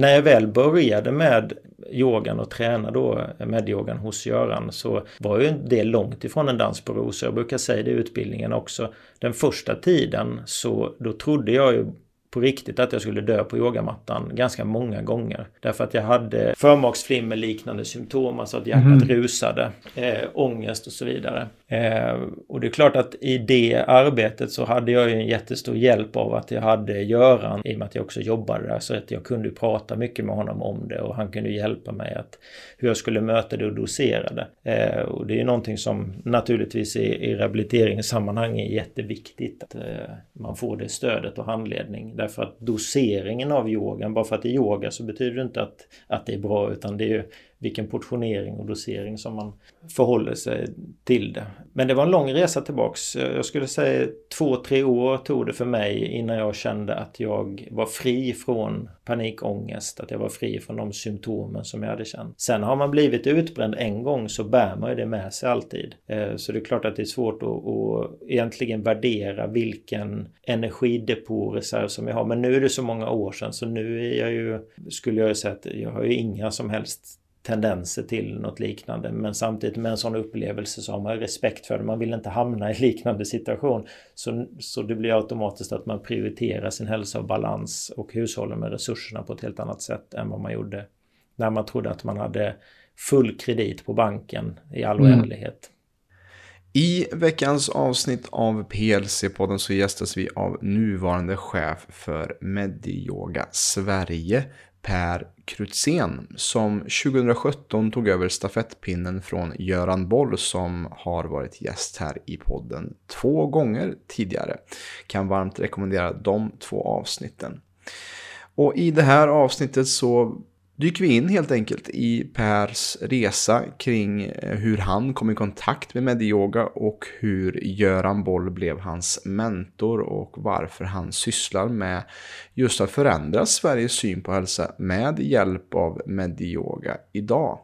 när jag väl började med yogan och träna då med hos Göran så var ju det långt ifrån en dans på rosor. Jag brukar säga det i utbildningen också. Den första tiden så då trodde jag ju på riktigt att jag skulle dö på yogamattan ganska många gånger. Därför att jag hade förmaksflimmer liknande symptom, alltså att hjärtat mm. rusade, äh, ångest och så vidare. Eh, och det är klart att i det arbetet så hade jag ju en jättestor hjälp av att jag hade Göran i och med att jag också jobbade där så att jag kunde prata mycket med honom om det och han kunde hjälpa mig att hur jag skulle möta det och dosera det. Eh, och det är ju någonting som naturligtvis i, i rehabiliteringssammanhang är jätteviktigt att eh, man får det stödet och handledning därför att doseringen av yogan, bara för att det är yoga så betyder det inte att, att det är bra utan det är ju vilken portionering och dosering som man förhåller sig till det. Men det var en lång resa tillbaks. Jag skulle säga två, tre år tog det för mig innan jag kände att jag var fri från panikångest, att jag var fri från de symptomen som jag hade känt. Sen har man blivit utbränd en gång så bär man ju det med sig alltid. Eh, så det är klart att det är svårt att, att egentligen värdera vilken energidepåreserv som jag har. Men nu är det så många år sedan så nu är jag ju, skulle jag säga att jag har ju inga som helst tendenser till något liknande. Men samtidigt med en sån upplevelse så har man respekt för det. Man vill inte hamna i liknande situation. Så, så det blir automatiskt att man prioriterar sin hälsa och balans och hushåller med resurserna på ett helt annat sätt än vad man gjorde när man trodde att man hade full kredit på banken i all mm. oändlighet. I veckans avsnitt av PLC-podden så gästas vi av nuvarande chef för Mediyoga Sverige, Per Krutzén som 2017 tog över stafettpinnen från Göran Boll som har varit gäst här i podden två gånger tidigare. Kan varmt rekommendera de två avsnitten. Och i det här avsnittet så dyker vi in helt enkelt i Pers resa kring eh, hur han kom i kontakt med Medioga och hur Göran Boll blev hans mentor och varför han sysslar med just att förändra Sveriges syn på hälsa med hjälp av Medioga idag.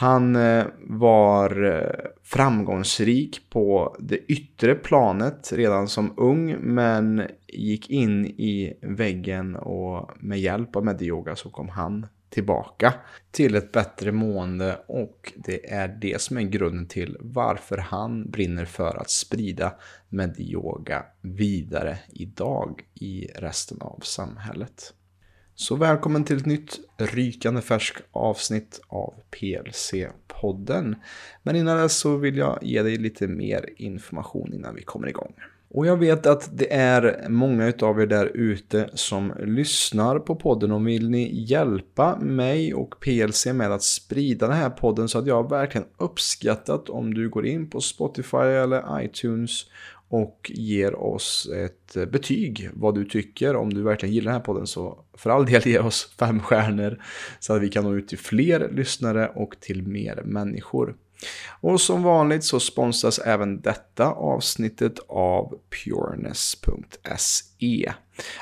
Han eh, var eh, framgångsrik på det yttre planet redan som ung men gick in i väggen och med hjälp av Medioga så kom han tillbaka till ett bättre mående och det är det som är grunden till varför han brinner för att sprida Medioga vidare idag i resten av samhället. Så välkommen till ett nytt rykande färskt avsnitt av PLC-podden. Men innan dess så vill jag ge dig lite mer information innan vi kommer igång. Och jag vet att det är många av er där ute som lyssnar på podden och vill ni hjälpa mig och PLC med att sprida den här podden så att jag verkligen uppskattat om du går in på Spotify eller iTunes och ger oss ett eh, betyg vad du tycker. Om du verkligen gillar den här podden så för all del ge oss fem stjärnor så att vi kan nå ut till fler lyssnare och till mer människor. Och som vanligt så sponsras även detta avsnittet av pureness.se.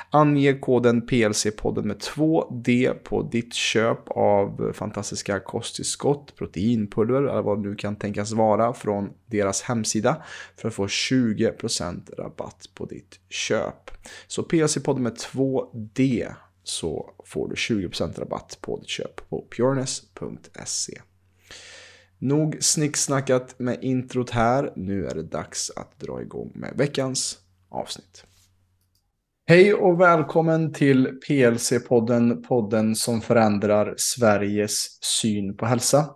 Ange koden PLC-podden med 2D på ditt köp av fantastiska kosttillskott, proteinpulver eller vad det nu kan tänkas vara från deras hemsida för att få 20% rabatt på ditt köp. Så PLC-podden med 2D så får du 20% rabatt på ditt köp på pureness.se. Nog snicksnackat med introt här. Nu är det dags att dra igång med veckans avsnitt. Hej och välkommen till PLC-podden, podden som förändrar Sveriges syn på hälsa.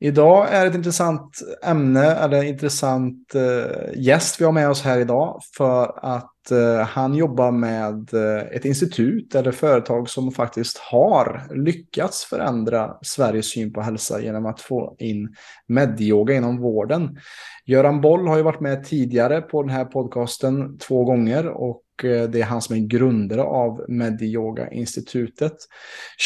Idag är det ett intressant ämne, eller intressant eh, gäst vi har med oss här idag. För att Eh, han jobbar med eh, ett institut eller företag som faktiskt har lyckats förändra Sveriges syn på hälsa genom att få in medyoga inom vården. Göran Boll har ju varit med tidigare på den här podcasten två gånger och eh, det är han som är grundare av Medyoga-institutet.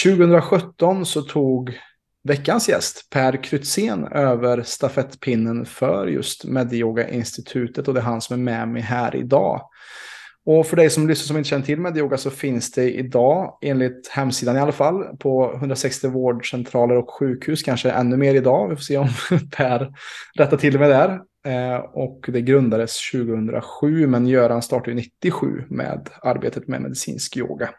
2017 så tog veckans gäst, Per Krytzén över stafettpinnen för just Medyoga-institutet och det är han som är med mig här idag. Och för dig som lyssnar som inte känner till Medyoga så finns det idag, enligt hemsidan i alla fall, på 160 vårdcentraler och sjukhus, kanske ännu mer idag. Vi får se om Per rättar till mig där. Eh, och det grundades 2007, men Göran startade 97 med arbetet med medicinsk yoga.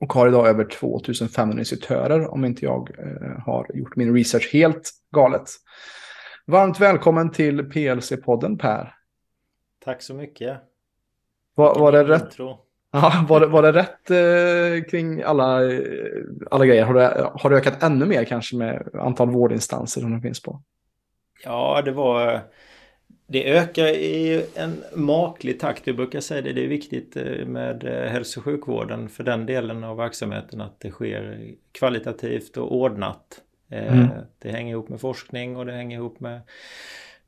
och har idag över 2500 instruktörer om inte jag eh, har gjort min research helt galet. Varmt välkommen till PLC-podden Per. Tack så mycket. Var, var det rätt? Ja, var, det, var det rätt eh, kring alla, eh, alla grejer? Har du, har du ökat ännu mer kanske med antal vårdinstanser som det finns på? Ja, det var... Det ökar i en maklig takt. Vi brukar säga det. Det är viktigt eh, med eh, hälso och sjukvården för den delen av verksamheten att det sker kvalitativt och ordnat. Mm. Det hänger ihop med forskning och det hänger ihop med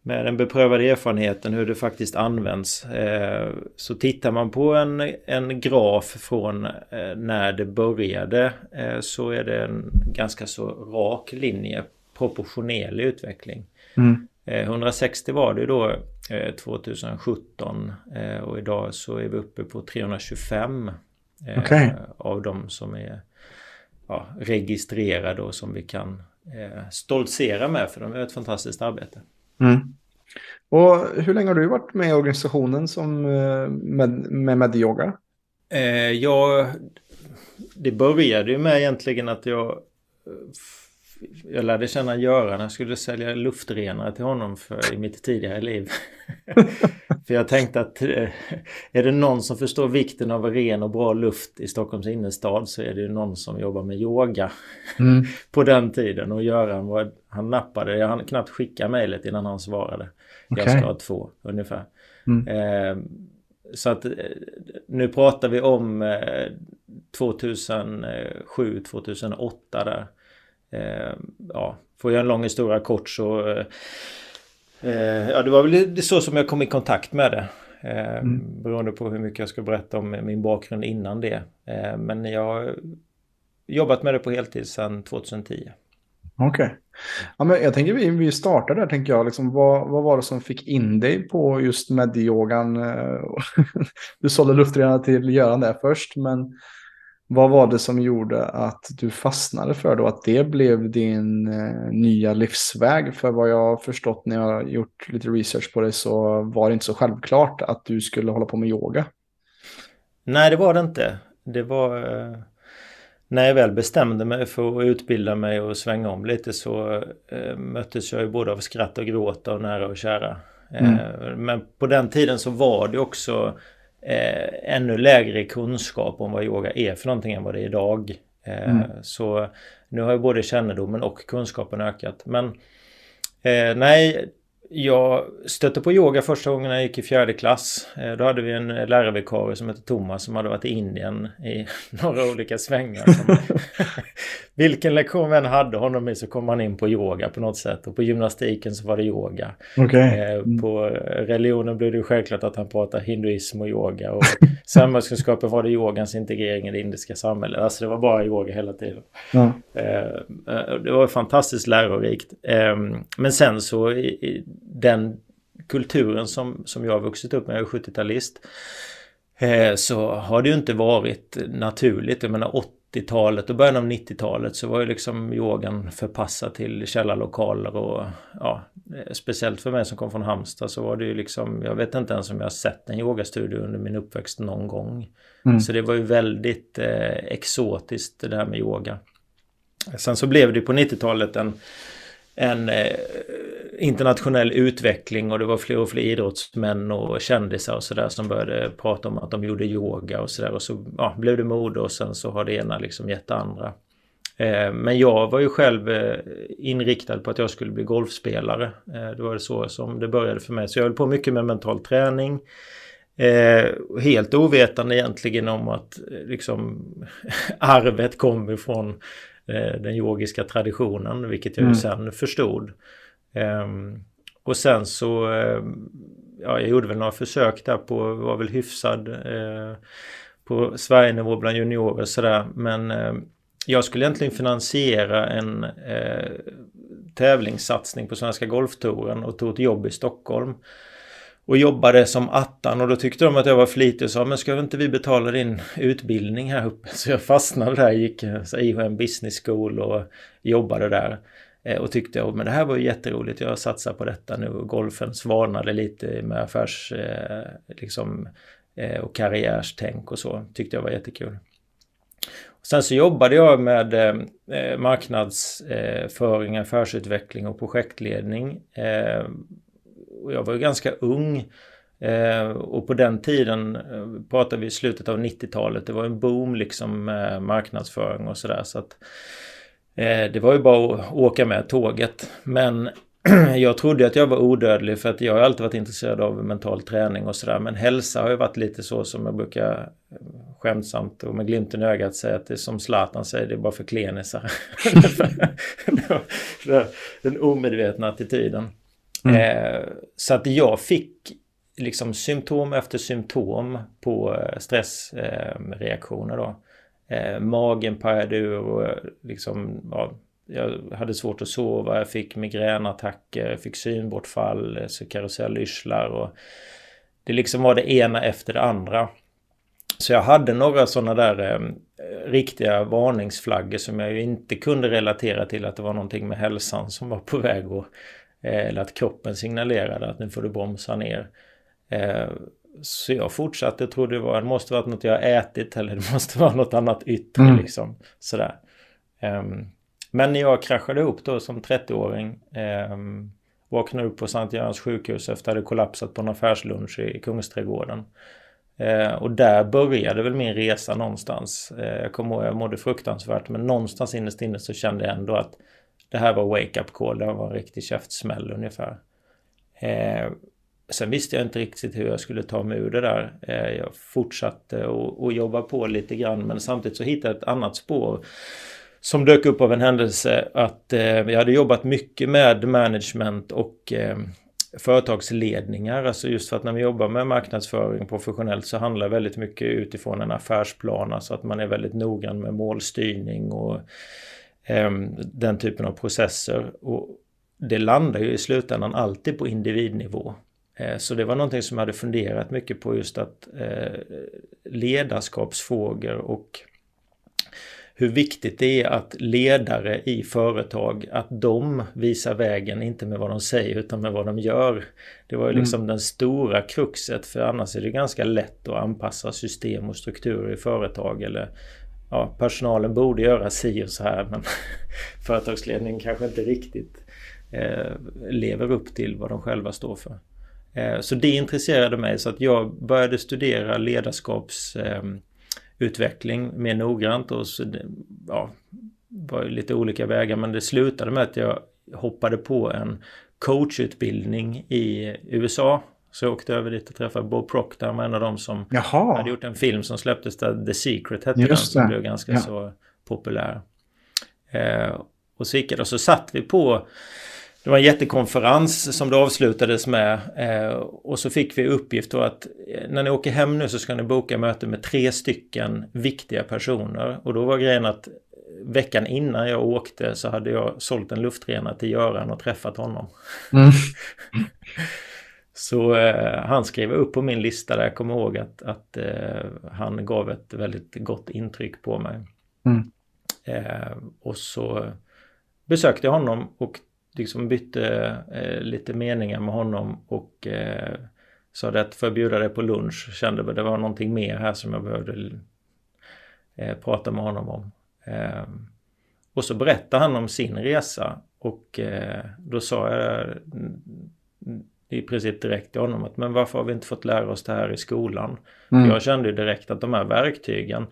med den beprövade erfarenheten hur det faktiskt används. Eh, så tittar man på en, en graf från eh, när det började eh, så är det en ganska så rak linje, proportionerlig utveckling. Mm. 160 var det då 2017 och idag så är vi uppe på 325 okay. av de som är ja, registrerade och som vi kan stoltsera med för de gör ett fantastiskt arbete. Mm. Och hur länge har du varit med i organisationen som, eh, med, med Medyoga? Eh, jag, det började ju med egentligen att jag jag lärde känna Göran. Jag skulle sälja luftrenare till honom för, i mitt tidigare liv. för jag tänkte att eh, är det någon som förstår vikten av ren och bra luft i Stockholms innerstad så är det ju någon som jobbar med yoga mm. på den tiden. Och Göran var, han nappade. Jag hann knappt skicka mejlet innan han svarade. Okay. Jag ska ha två ungefär. Mm. Eh, så att eh, nu pratar vi om eh, 2007, 2008 där. Eh, ja, får jag en lång historia kort så... Eh, eh, ja, det var väl så som jag kom i kontakt med det. Mm. Beroende på hur mycket jag ska berätta om min bakgrund innan det. Men jag har jobbat med det på heltid sedan 2010. Okej. Okay. Ja, jag tänker vi, vi startar där, tänker jag. Liksom, vad, vad var det som fick in dig på just medyogan? du sålde luftrenarna till Göran där först, men vad var det som gjorde att du fastnade för då? Att det blev din eh, nya livsväg? För vad jag förstått när jag har gjort lite research på det så var det inte så självklart att du skulle hålla på med yoga. Nej, det var det inte. Det var... Eh, när jag väl bestämde mig för att utbilda mig och svänga om lite så eh, möttes jag ju både av skratt och gråt av nära och kära. Mm. Men på den tiden så var det också eh, ännu lägre kunskap om vad yoga är för någonting än vad det är idag. Eh, mm. Så nu har ju både kännedomen och kunskapen ökat. Men eh, nej, jag stötte på yoga första gången jag gick i fjärde klass. Eh, då hade vi en lärarvikarie som hette Thomas som hade varit i Indien i några olika svängar. vilken lektion vi än hade honom i så kom han in på yoga på något sätt. Och på gymnastiken så var det yoga. Okay. Eh, mm. På religionen blev det självklart att han pratade hinduism och yoga. Och samhällskunskapen var det yogans integrering i det indiska samhället. Alltså det var bara yoga hela tiden. Mm. Det var fantastiskt lärorikt. Ehm, men sen så den kulturen som, som jag har vuxit upp med, jag är 70-talist, eh, så har det ju inte varit naturligt. Jag menar 80-talet och början av 90-talet så var ju liksom yogan förpassad till källarlokaler och ja, eh, speciellt för mig som kom från Halmstad så var det ju liksom, jag vet inte ens om jag har sett en yogastudio under min uppväxt någon gång. Mm. Så det var ju väldigt eh, exotiskt det där med yoga. Sen så blev det på 90-talet en en eh, internationell utveckling och det var fler och fler idrottsmän och kändisar och sådär som började prata om att de gjorde yoga och sådär och så ja, blev det mode och sen så har det ena liksom gett det andra. Eh, men jag var ju själv eh, inriktad på att jag skulle bli golfspelare. Eh, det var det så som det började för mig. Så jag höll på mycket med mental träning. Eh, helt ovetande egentligen om att eh, liksom arvet kom ifrån Eh, den yogiska traditionen, vilket jag mm. sen förstod. Ehm, och sen så, eh, ja, jag gjorde väl några försök där på, var väl hyfsad eh, på Sverigenivå bland juniorer sådär. Men jag skulle egentligen finansiera en eh, tävlingssatsning på Svenska Golftouren och tog ett jobb i Stockholm och jobbade som attan och då tyckte de att jag var flitig och sa men ska inte vi betala din utbildning här uppe? Så jag fastnade där, gick IHM Business School och jobbade där. Eh, och tyckte att det här var ju jätteroligt, jag satsar på detta nu. Golfen svalnade lite med affärs eh, liksom, eh, och karriärstänk och så. Tyckte jag var jättekul. Sen så jobbade jag med marknadsföring, affärsutveckling och projektledning. Och jag var ju ganska ung. Eh, och på den tiden eh, vi i slutet av 90-talet. Det var en boom liksom med marknadsföring och sådär. Så att eh, det var ju bara att åka med tåget. Men jag trodde att jag var odödlig för att jag har alltid varit intresserad av mental träning och sådär. Men hälsa har ju varit lite så som jag brukar eh, skämtsamt och med glimten i ögat säga att det är som Zlatan säger, det är bara för klenisar. Den omedvetna attityden. Mm. Eh, så att jag fick liksom symptom efter symptom på eh, stressreaktioner eh, då. Eh, magen pajade ur och eh, liksom, ja, jag hade svårt att sova, jag fick migränattacker, jag fick synbortfall, eh, så karusellyrslar och det liksom var det ena efter det andra. Så jag hade några sådana där eh, riktiga varningsflaggor som jag ju inte kunde relatera till att det var någonting med hälsan som var på väg att eller att kroppen signalerade att nu får du bromsa ner. Eh, så jag fortsatte, jag trodde det, var, det måste varit något jag har ätit eller det måste vara något annat yttre mm. liksom. Sådär. Ehm, men när jag kraschade upp då som 30-åring ehm, Vaknade upp på Sankt Görans sjukhus efter att ha kollapsat på en affärslunch i Kungsträdgården. Eh, och där började väl min resa någonstans. jag kommer ihåg, jag mådde fruktansvärt men någonstans innerst inne så kände jag ändå att det här var wake-up call, det var en riktig käftsmäll ungefär. Eh, sen visste jag inte riktigt hur jag skulle ta mig ur det där. Eh, jag fortsatte att jobba på lite grann men samtidigt så hittade jag ett annat spår som dök upp av en händelse att eh, jag hade jobbat mycket med management och eh, företagsledningar. Alltså just för att när vi jobbar med marknadsföring professionellt så handlar det väldigt mycket utifrån en affärsplan. Alltså att man är väldigt noggrann med målstyrning och den typen av processer. Och det landar ju i slutändan alltid på individnivå. Eh, så det var någonting som jag hade funderat mycket på just att eh, ledarskapsfrågor och hur viktigt det är att ledare i företag, att de visar vägen, inte med vad de säger utan med vad de gör. Det var ju mm. liksom mm. den stora kruxet, för annars är det ganska lätt att anpassa system och strukturer i företag eller ja, personalen borde göra si och så här men företagsledningen kanske inte riktigt eh, lever upp till vad de själva står för. Eh, så det intresserade mig så att jag började studera ledarskapsutveckling eh, mer noggrant och så, ja, var lite olika vägar men det slutade med att jag hoppade på en coachutbildning i USA så jag åkte över dit och träffade Bob Proctor. Han var en av dem som Jaha. hade gjort en film som släpptes där The Secret hette den. Som blev ganska ja. så populär. Eh, och så gick jag och så satt vi på det var en jättekonferens som det avslutades med eh, och så fick vi uppgift då att eh, när ni åker hem nu så ska ni boka möte med tre stycken viktiga personer och då var grejen att veckan innan jag åkte så hade jag sålt en luftrenare till Göran och träffat honom. Mm. Så eh, han skrev upp på min lista där jag kommer ihåg att, att eh, han gav ett väldigt gott intryck på mig. Mm. Eh, och så besökte jag honom och liksom bytte eh, lite meningar med honom och eh, sa det att bjuda dig på lunch kände att det var någonting mer här som jag behövde eh, prata med honom om. och så berättade han om sin resa och då sa jag i princip direkt till honom att men varför har vi inte fått lära oss det här i skolan? Mm. Jag kände ju direkt att de här verktygen,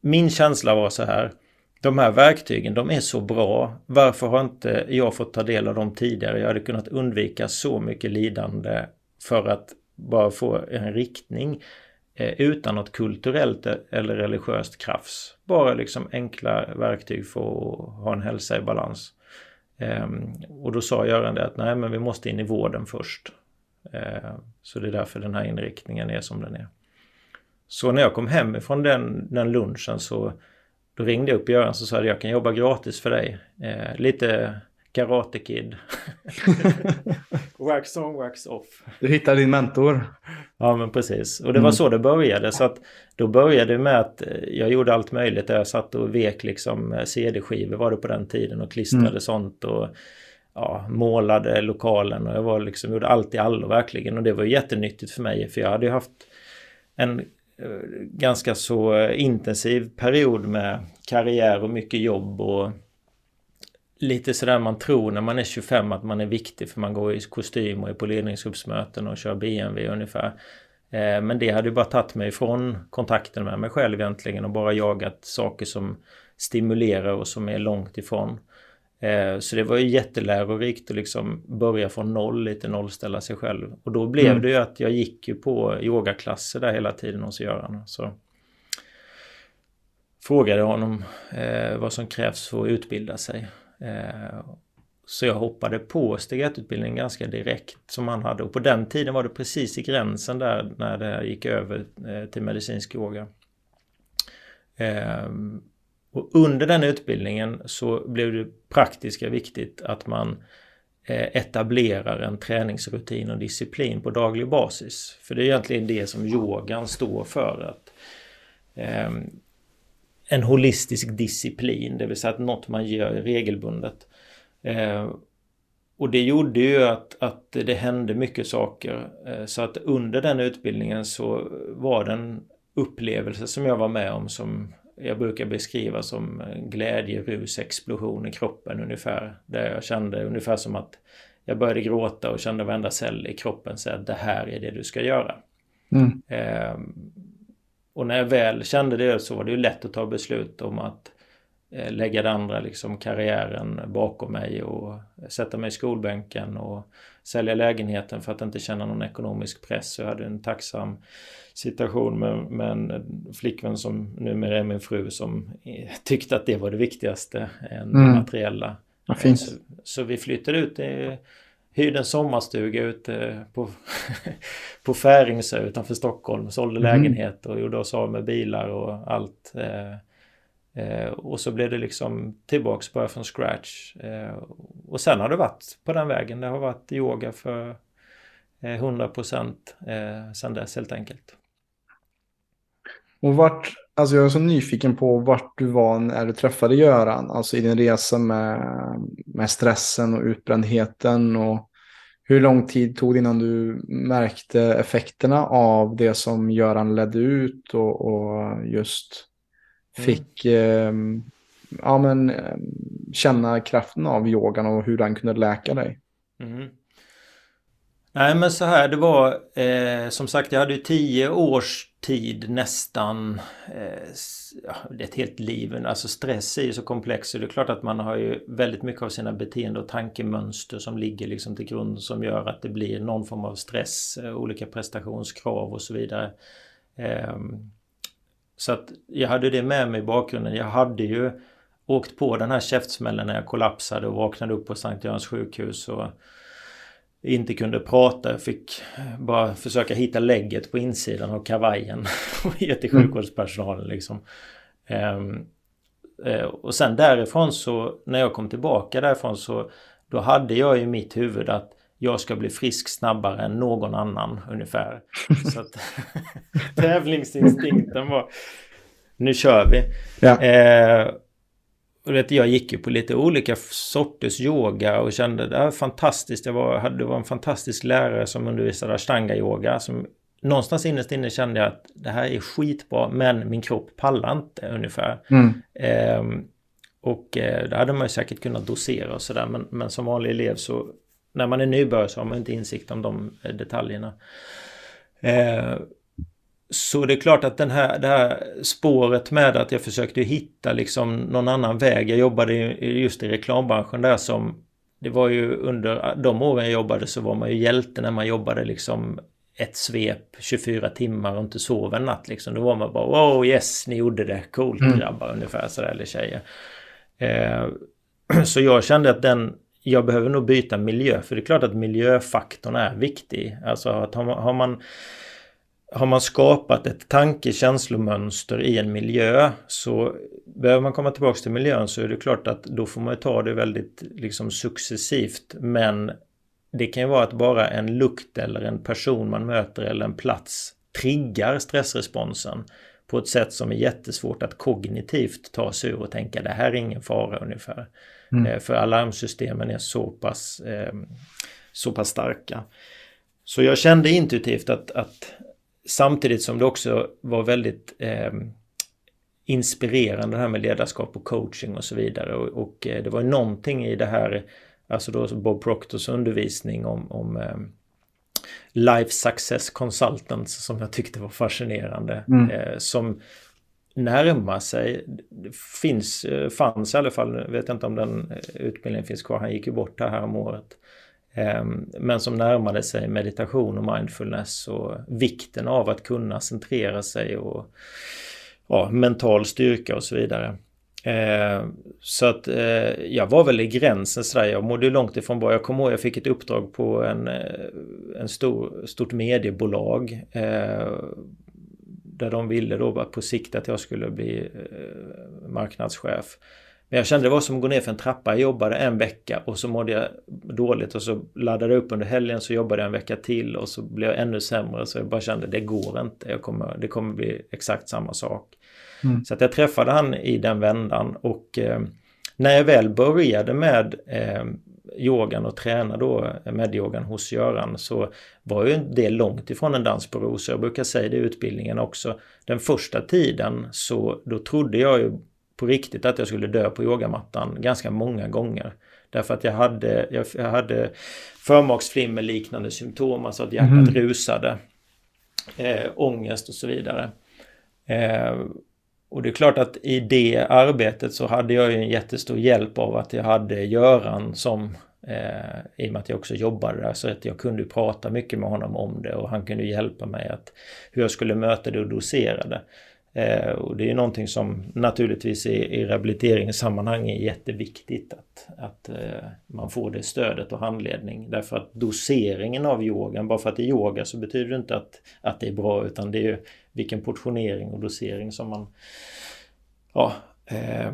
min känsla var så här, de här verktygen de är så bra, varför har inte jag fått ta del av dem tidigare? Jag hade kunnat undvika så mycket lidande för att bara få en riktning eh, utan något kulturellt eller religiöst krafs. Bara liksom enkla verktyg för att ha en hälsa i balans. Ehm, och då sa Göran det att nej men vi måste in i vården först. Ehm, så det är därför den här inriktningen är som den är. Så när jag kom hem ifrån den, den lunchen så då ringde jag upp Göran och sa att jag kan jobba gratis för dig. Ehm, lite Karate Kid. wax on, wax off. Du hittade din mentor. Ja, men precis. Och det var mm. så det började. Så att då började det med att eh, jag gjorde allt möjligt. Jag satt och vek liksom eh, CD-skivor var det på den tiden och klistrade mm. sånt. Och ja, målade lokalen och jag var liksom, gjorde allt i allo verkligen. Och det var jättenyttigt för mig. För jag hade ju haft en ganska så intensiv period med karriär och mycket jobb och lite sådär man tror när man är 25 att man är viktig för man går i kostym och är på ledningsgruppsmöten och kör BMW ungefär. Eh, men det hade ju bara tagit mig ifrån kontakten med mig själv egentligen och bara jagat saker som stimulerar och som är långt ifrån. Eh, så det var ju jättelärorikt att liksom börja från noll, lite nollställa sig själv. Och då blev mm. det ju att jag gick ju på yogaklasser där hela tiden hos Göran. Så frågade honom eh, vad som krävs för att utbilda sig. Eh, så jag hoppade på steg 1-utbildningen ganska direkt som han hade. Och på den tiden var det precis i gränsen där när det gick över eh, till medicinsk yoga. Ehm, och under den utbildningen så blev det praktiska viktigt att man eh, etablerar en träningsrutin och disciplin på daglig basis. För det är egentligen det som yogan står för. att ehm, en holistisk disciplin, det vill säga att något man gör regelbundet. Eh, och det gjorde ju att, att det hände mycket saker. Eh, så att under den utbildningen så var det en upplevelse som jag var med om som jag brukar beskriva som glädje, rus, explosion i kroppen ungefär. Där jag kände ungefär som att jag började gråta och kände varenda cell i kroppen säga att det här är det du ska göra. Mm. Eh, och när jag väl kände det så var det ju lätt att ta beslut om att eh, lägga den andra liksom karriären bakom mig och sätta mig i skolbänken och sälja lägenheten för att inte känna någon ekonomisk press. Jag hade en tacksam situation med, med en flickvän som numera är min fru som tyckte att det var det viktigaste än mm. det materiella. Så, så, vi flyttade ut hyrde en sommarstuga ute på, på Färingsö utanför Stockholm. Sålde mm. lägenhet och gjorde oss av med bilar och allt. Eh, eh, och så blev det liksom tillbaks bara från scratch. Eh, och sen har det varit på den vägen. Det har varit yoga för 100 procent sen dess helt enkelt. Och vart, alltså jag är så nyfiken på vart du var när du träffade Göran, alltså i din resa med, med stressen och utbrändheten och hur lång tid tog det innan du märkte effekterna av det som Göran ledde ut och, och just mm. fick mm. eh, ja, men, ehm, känna kraften av yogan och hur den kunde läka dig? Mm. Nej men så här, det var eh, som sagt jag hade ju tio års tid nästan, eh, ja, det är ett helt liv, alltså stress är ju så komplex så det är klart att man har ju väldigt mycket av sina beteende och tankemönster som ligger liksom till grund som gör att det blir någon form av stress, eh, olika prestationskrav och så vidare. Eh, så att jag hade det med mig i bakgrunden. Jag hade ju åkt på den här käftsmällen när jag kollapsade och vaknade upp på Sankt Görans sjukhus och inte kunde prata. Jag fick bara försöka hitta lägget på insidan av kavajen och ge till mm. sjukvårdspersonalen liksom. Um, uh, och sen därifrån så, när jag kom tillbaka därifrån så då hade jag i mitt huvud att jag ska bli frisk snabbare än någon annan ungefär. Så att tävlingsinstinkten var nu kör vi. Ja. Eh, och vet, jag gick ju på lite olika sorters yoga och kände det var fantastiskt. Jag var, hade, det var en fantastisk lärare som undervisade ashtanga-yoga. Som någonstans innerst inne kände jag att det här är skitbra men min kropp pallar inte ungefär. Mm. Eh, och eh, det hade man ju säkert kunnat dosera och sådär. Men, men som vanlig elev så när man är nybörjare så har man inte insikt om de eh, detaljerna. Eh, så det är klart att den här, det här spåret med att jag försökte hitta liksom någon annan väg. Jag jobbade just i reklambranschen där som det var ju under de åren jag jobbade så var man ju hjälte när man jobbade liksom ett svep 24 timmar och inte sov en natt liksom. Då var man bara wow yes ni gjorde det, coolt mm. grabbar ungefär sådär eller tjejer. Eh, så jag kände att den jag behöver nog byta miljö för det är klart att miljöfaktorn är viktig. Alltså att har man, har man har man skapat ett tankekänslomönster i en miljö så behöver man komma tillbaka till miljön så är det klart att då får man ta det väldigt liksom successivt men det kan ju vara att bara en lukt eller en person man möter eller en plats triggar stressresponsen på ett sätt som är jättesvårt att kognitivt ta sig ur och tänka det här är ingen fara ungefär. Mm. Eh, för alarmsystemen är så pass, eh, så pass starka. Så jag kände intuitivt att, att samtidigt som det också var väldigt eh, inspirerande det här med ledarskap och coaching och så vidare. Och, och eh, det var någonting i det här, alltså då Bob Proctors undervisning om, om eh, Life Success Consultants som jag tyckte var fascinerande. Mm. Eh, som närmar sig, finns, eh, fanns i alla fall, vet inte om den eh, utbildningen finns kvar, han gick ju bort här, här om året. Ehm, men som närmade sig meditation och mindfulness och vikten av att kunna centrera sig och ja, mental styrka och så vidare. Eh, så att eh, jag var väl i gränsen sådär. Jag mådde långt ifrån bra. Jag kommer ihåg jag fick ett uppdrag på en, eh, en stor, stort mediebolag. Eh, där de ville då på sikt att jag skulle bli eh, marknadschef. Men jag kände det var som att gå ner för en trappa. Jag jobbade en vecka och så mådde jag dåligt och så laddade jag upp under helgen så jobbade jag en vecka till och så blev jag ännu sämre så jag bara kände det går inte. Jag kommer, det kommer bli exakt samma sak. Mm. Så att jag träffade han i den vändan och eh, när jag väl började med eh, yogan och träna då medyogan hos Göran så var ju det långt ifrån en dans på rosor. Jag brukar säga det i utbildningen också. Den första tiden så då trodde jag ju på riktigt att jag skulle dö på yogamattan ganska många gånger. Därför att jag hade, jag, hade förmaksflimmer liknande symptom, alltså att hjärtat mm. rusade. Eh, ångest och så vidare. Eh, och det är klart att i det arbetet så hade jag ju en jättestor hjälp av att jag hade Göran som eh, i och med att jag också jobbade där så att jag kunde prata mycket med honom om det och han kunde hjälpa mig att hur jag skulle möta det och dosera det. Eh, och det är någonting som naturligtvis i, i rehabiliteringssammanhang är jätteviktigt att, att eh, man får det stödet och handledning. Därför att doseringen av yogan, bara för att det är yoga så betyder det inte att, att det är bra utan det är ju vilken portionering och dosering som man ja, eh,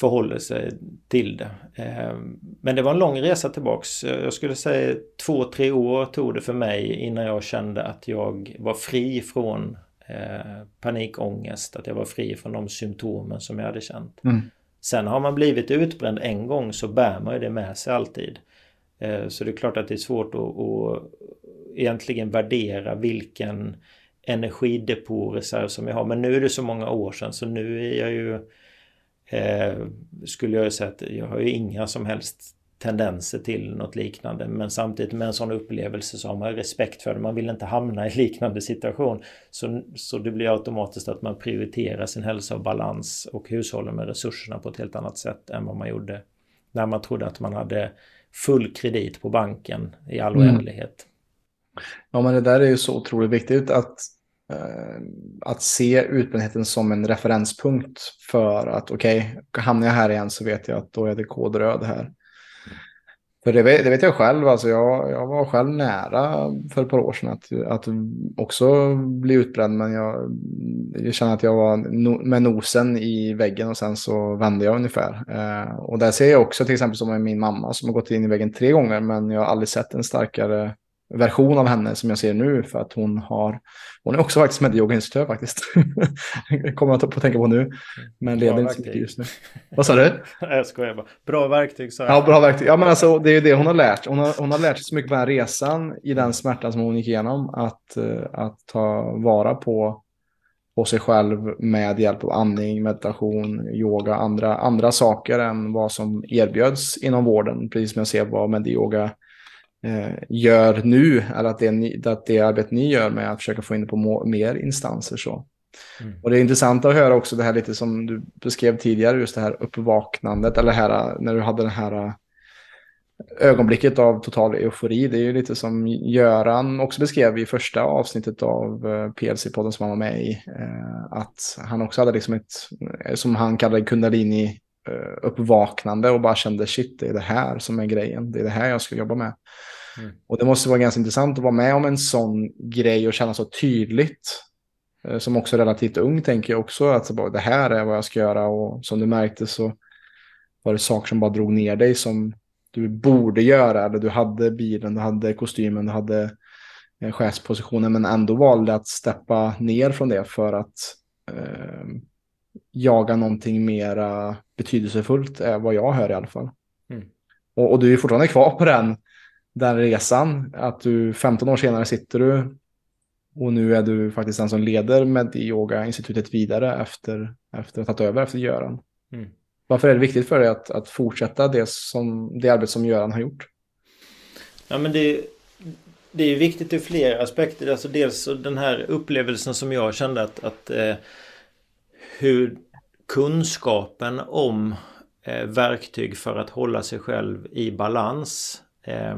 förhåller sig till det. Eh, men det var en lång resa tillbaks. Jag skulle säga två, tre år tog det för mig innan jag kände att jag var fri från eh, panikångest, att jag var fri från de symptomen som jag hade känt. Mm. Sen har man blivit utbränd en gång så bär man ju det med sig alltid. Eh, så det är klart att det är svårt att, att egentligen värdera vilken energidepåreserv som jag har. Men nu är det så många år sedan så nu är jag ju eh, skulle jag säga att jag har ju inga som helst tendenser till något liknande. Men samtidigt med en sån upplevelse så har man respekt för det. Man vill inte hamna i liknande situation. Så, så det blir automatiskt att man prioriterar sin hälsa och balans och hushåller med resurserna på ett helt annat sätt än vad man gjorde när man trodde att man hade full kredit på banken i all mm. oändlighet. Ja, men det där är ju så otroligt viktigt att, eh, att se utbrändheten som en referenspunkt för att okej, okay, hamnar jag här igen så vet jag att då är det kodröd här. För det vet, det vet, jag själv, alltså jag, jag var själv nära för ett par år sedan att, att också bli utbränd. Men jag, jag kände att jag var no, med nosen i väggen och sen så vände jag ungefär. Eh, och där ser jag också till exempel som med min mamma som har gått in i väggen tre gånger men jag har aldrig sett en starkare version av henne som jag ser nu för att hon har, hon är också faktiskt medyogainstruktör faktiskt. det kommer jag på att tänka på nu, men leder inte så mycket just nu. Vad sa du? jag skojar bara. Bra verktyg sa jag. Ja, bra verktyg. Ja, men alltså det är ju det hon har lärt. Hon har, hon har lärt sig så mycket på den här resan i den smärtan som hon gick igenom att, eh, att ta vara på på sig själv med hjälp av andning, meditation, yoga, andra, andra saker än vad som erbjöds inom vården. Precis som jag ser vad medyoga eh, gör nu, eller att det, att det arbete ni gör med att försöka få in det på mer instanser. Så. Mm. Och det är intressant att höra också det här lite som du beskrev tidigare, just det här uppvaknandet, eller här, när du hade den här ögonblicket av total eufori. Det är ju lite som Göran också beskrev i första avsnittet av eh, PLC-podden som han var med i. Eh, att han också hade liksom ett, som han kallade kundalini uppvaknande och bara kände shit, det är det här som är grejen. Det är det här jag ska jobba med. Mm. Och det måste vara ganska intressant att vara med om en sån grej och känna så tydligt. Eh, som också relativt ung tänker jag också. Att det här är vad jag ska göra och som du märkte så var det saker som bara drog ner dig som du borde göra. Eller du hade bilen, du hade kostymen, du hade eh, chefspositionen men ändå valde att steppa ner från det för att eh, jaga någonting mera betydelsefullt är vad jag hör i alla fall. Mm. Och, och, du är fortfarande kvar på den den resan. Att du 15 år senare sitter du Och nu är du faktiskt den som leder Medi-yoga-institutet vidare efter, efter att ha tagit över efter Göran. Mm. Varför är det viktigt för dig att, att fortsätta det, som, det arbete som Göran har gjort? Ja, men det, det är viktigt ur flera aspekter. Alltså dels den här upplevelsen som jag kände att, att eh, hur kunskapen om eh, verktyg för att hålla sig själv i balans eh,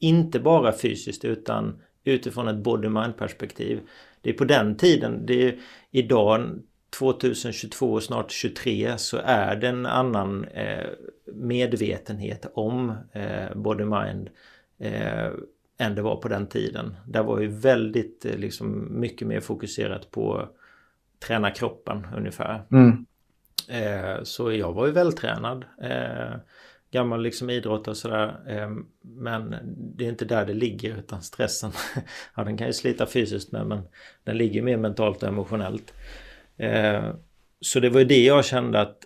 inte bara fysiskt utan utifrån ett body-mind perspektiv. Det är på den tiden, det är idag 2022 och snart 23 så är det en annan eh, medvetenhet om eh, body-mind eh, än det var på den tiden. Där var ju väldigt eh, liksom mycket mer fokuserat på träna kroppen ungefär. Mm. Eh, så jag var ju vältränad. Eh, gammal liksom idrottare och sådär. Eh, men det är inte där det ligger utan stressen. ja den kan ju slita fysiskt med men den ligger mer mentalt och emotionellt. Eh, så det var ju det jag kände att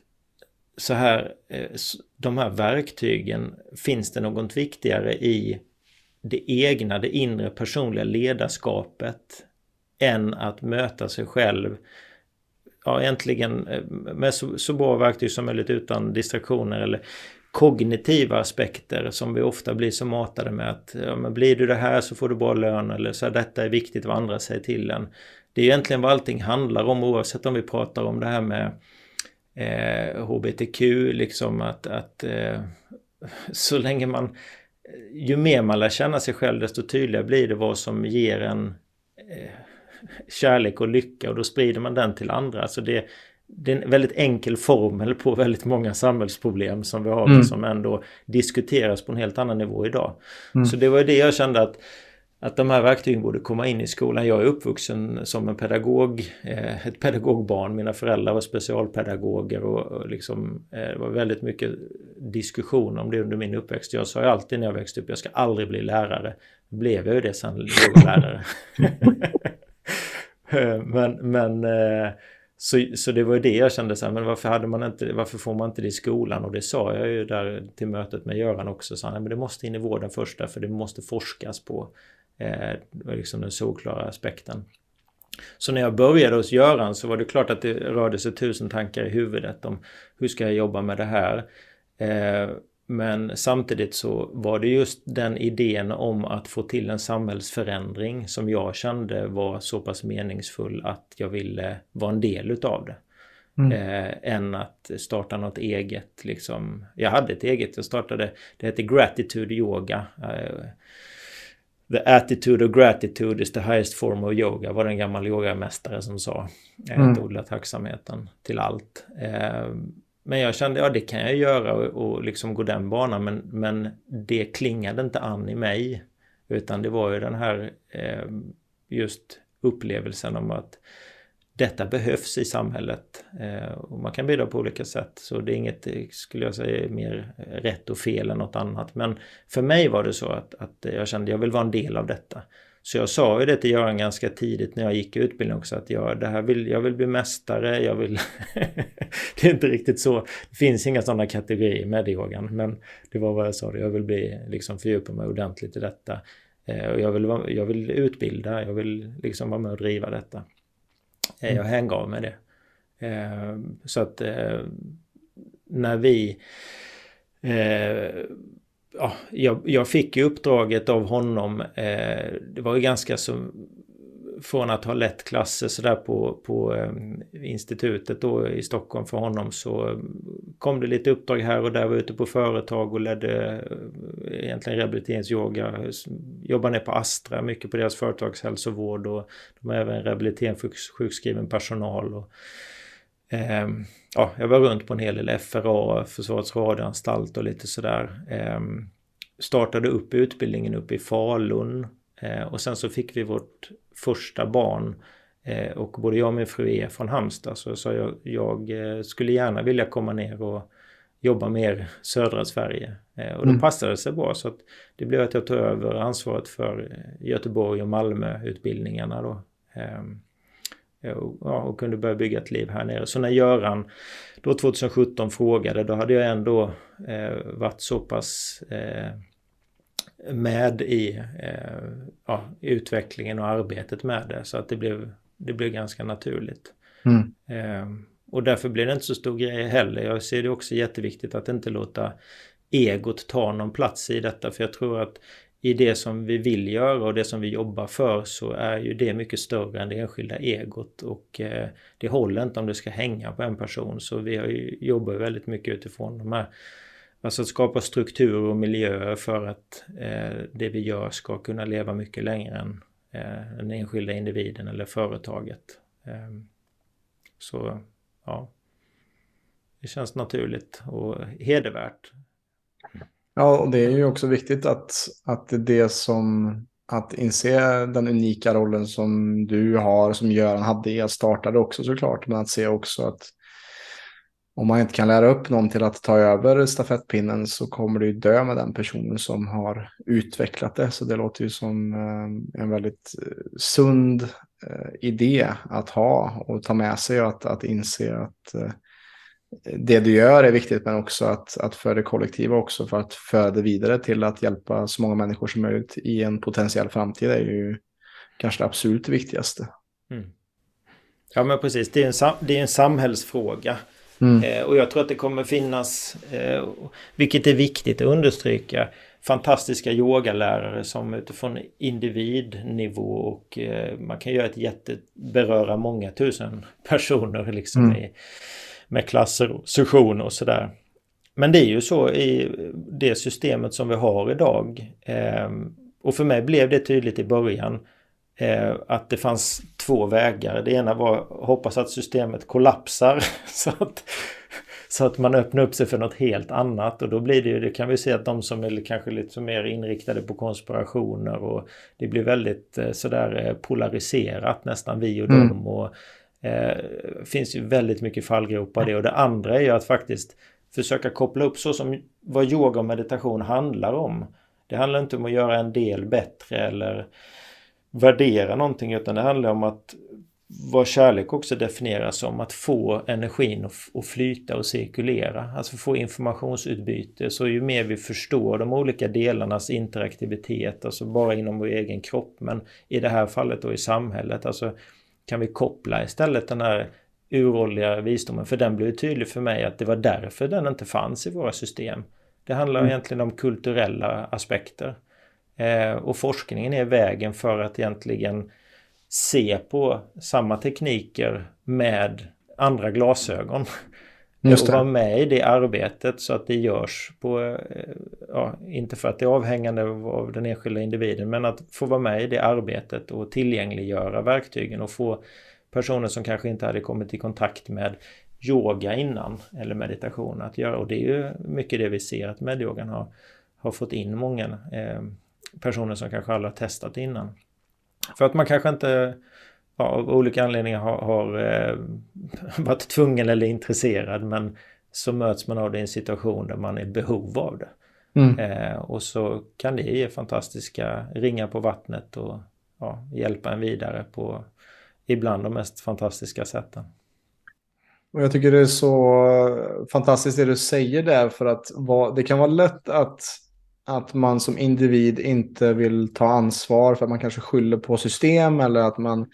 så här, eh, de här verktygen, finns det något viktigare i det egna, det inre personliga ledarskapet än att möta sig själv ja, egentligen eh, med så, så bra verktyg som möjligt utan distraktioner eller kognitiva aspekter som vi ofta blir så matade med att ja, men blir du det här så får du bra lön eller så här, detta är viktigt vad andra säger till en. Det är egentligen vad allting handlar om oavsett om vi pratar om det här med eh, HBTQ, liksom att, att eh, så länge man ju mer man lär känna sig själv desto tydligare blir det vad som ger en eh, kärlek och lycka och då sprider man den till andra. Alltså det, det är en väldigt enkel formel på väldigt många samhällsproblem som vi har mm. som ändå diskuteras på en helt annan nivå idag. Mm. Så det var det jag kände att att de här verktygen borde komma in i skolan. Jag är uppvuxen som en pedagog, eh, ett pedagogbarn. Mina föräldrar var specialpedagoger och, liksom, eh, det var väldigt mycket diskussion om det under min uppväxt. Jag sa ju alltid när jag växte upp, jag ska aldrig bli lärare. Blev jag ju det sen, lärare. Eh, men, men eh, så, så det var ju det jag kände så här, men varför, hade man inte, varför får man inte det i skolan? Och det sa jag ju där till mötet med Göran också. Så han, men det måste in i vården först för det måste forskas på eh, liksom den solklara aspekten. Så när jag började hos Göran så var det klart att det rörde sig tusen tankar i huvudet om hur ska jag jobba med det här? Eh, men samtidigt så var det just den idén om att få till en samhällsförändring som jag kände var så pass meningsfull att jag ville vara en del utav det. Mm. Eh, än att starta något eget liksom. Jag hade ett eget, jag startade, det hette Gratitude Yoga. Eh, The attitude of gratitude is the highest form of yoga var det en gammal yogamästare som sa. Eh, mm. Att odla tacksamheten till allt. Eh, men jag kände, ja det kan jag göra och, och liksom gå den banan men, men det klingade inte an i mig. Utan det var ju den här eh, just upplevelsen om att detta behövs i samhället. Eh, och man kan bidra på olika sätt. Så det är inget, eh, skulle jag säga, mer rätt och fel än något annat. Men för mig var det så att, att jag kände att jag vill vara en del av detta. Så jag sa ju det till Göran ganska tidigt när jag gick utbildningen också att jag, det här vill, jag vill bli mästare, jag vill... det är inte riktigt så. Det finns inga sådana kategorier med yogan men det var vad jag sa, jag vill bli, liksom fördjupa mig ordentligt i detta. Eh, och jag vill, jag vill utbilda, jag vill liksom vara med och driva detta. Eh, jag hängav med det. Eh, så att när vi ja, jag, jag fick ju uppdraget av honom. Eh, det var ju ganska som från att ha lett klasser sådär på, på eh, institutet då i Stockholm för honom så kom det lite uppdrag här och där. Var ute på företag och ledde eh, egentligen rehabiliteringsyoga. Jobbade ner på Astra, mycket på deras företagshälsovård och de har även rehabilitering för sjukskriven personal. Och, eh, ja, jag var runt på en hel del FRA, Försvarets radioanstalt och lite sådär. Eh, startade upp utbildningen uppe i Falun eh, och sen så fick vi vårt första barn eh, och både jag och min fru är från Halmstad så sa jag, jag eh, skulle gärna vilja komma ner och jobba mer södra Sverige. Eh, och då mm. passade det sig bra så att det blev att jag tog över ansvaret för Göteborg och Malmö utbildningarna då. Ehm, ja, och kunde börja bygga ett liv här nere. Så när Göran då 2017 frågade, då hade jag ändå eh, varit så pass eh, med i eh, ja, utvecklingen och arbetet med det. Så att det blev, det blev ganska naturligt. Mm. Eh, och därför blir det inte så stor grej heller. Jag ser det också jätteviktigt att inte låta egot ta någon plats i detta. För jag tror att i det som vi vill göra och det som vi jobbar för så är ju det mycket större än det enskilda egot och eh, det håller inte om det ska hänga på en person så vi har ju, jobbar väldigt mycket utifrån de här Alltså att skapa strukturer och miljöer för att eh, det vi gör ska kunna leva mycket längre än eh, den enskilda individen eller företaget. Eh, så ja, det känns naturligt och hedervärt. Ja, och det är ju också viktigt att, att det som att inse den unika rollen som du har, som Göran hade i att starta det också såklart, men att se också att om man inte kan lära upp någon till att ta över stafettpinnen så kommer det ju dö med den personen som har utvecklat det. Så det låter ju som eh, en väldigt eh, sund eh, idé att ha och ta med sig och att, att inse att det du gör är viktigt men också att, att för det kollektiva också för att föra det vidare till att hjälpa så många människor som möjligt i en potentiell framtid är ju kanske det absolut viktigaste. Mm. Ja men precis, det är en, det är en samhällsfråga. Mm. Eh, och jag tror att det kommer finnas, eh, vilket är viktigt att understryka, fantastiska yogalärare som utifrån individnivå och eh, man kan göra ett jätte, beröra många tusen personer liksom mm. i, med klasser och sessioner och sådär. Men det är ju så i det systemet som vi har idag. Eh, och för mig blev det tydligt i början eh, att det fanns två vägar. Det ena var att hoppas att systemet kollapsar så att, så att man öppnar upp sig för något helt annat och då blir det ju, det kan vi se att de som är kanske lite mer inriktade på konspirationer och det blir väldigt eh, sådär eh, polariserat nästan vi och mm. dem och eh, finns ju väldigt mycket fallgropar det och det andra är ju att faktiskt försöka koppla upp så som vad yoga och meditation handlar om. Det handlar inte om att göra en del bättre eller värdera någonting utan det handlar om att vad kärlek också definieras som, att få energin att flyta och cirkulera. Alltså få informationsutbyte. Så ju mer vi förstår de olika delarnas interaktivitet, alltså bara inom vår egen kropp, men i det här fallet då i samhället, alltså kan vi koppla istället den här uråldriga visdomen, för den blev tydlig för mig att det var därför den inte fanns i våra system. Det handlar mm. egentligen om kulturella aspekter. Eh, och forskningen är vägen för att egentligen se på samma tekniker med andra glasögon. Och vara med i det arbetet så att det görs på, eh, ja, inte för att det är avhängande av den enskilda individen, men att få vara med i det arbetet och tillgängliggöra verktygen och få personer som kanske inte hade kommit i kontakt med yoga innan eller meditation att göra. Och det är ju mycket det vi ser att medyogan har, har fått in många eh, personer som kanske aldrig har testat innan. För att man kanske inte av olika anledningar har, har eh, varit tvungen eller intresserad men så möts man av det i en situation där man är i behov av det. Mm. Eh, och så kan det ge fantastiska ringar på vattnet och ja, hjälpa en vidare på ibland de mest fantastiska sätten. Och jag tycker det är så fantastiskt det du säger där för att det kan vara lätt att att man som individ inte vill ta ansvar för att man kanske skyller på system eller att man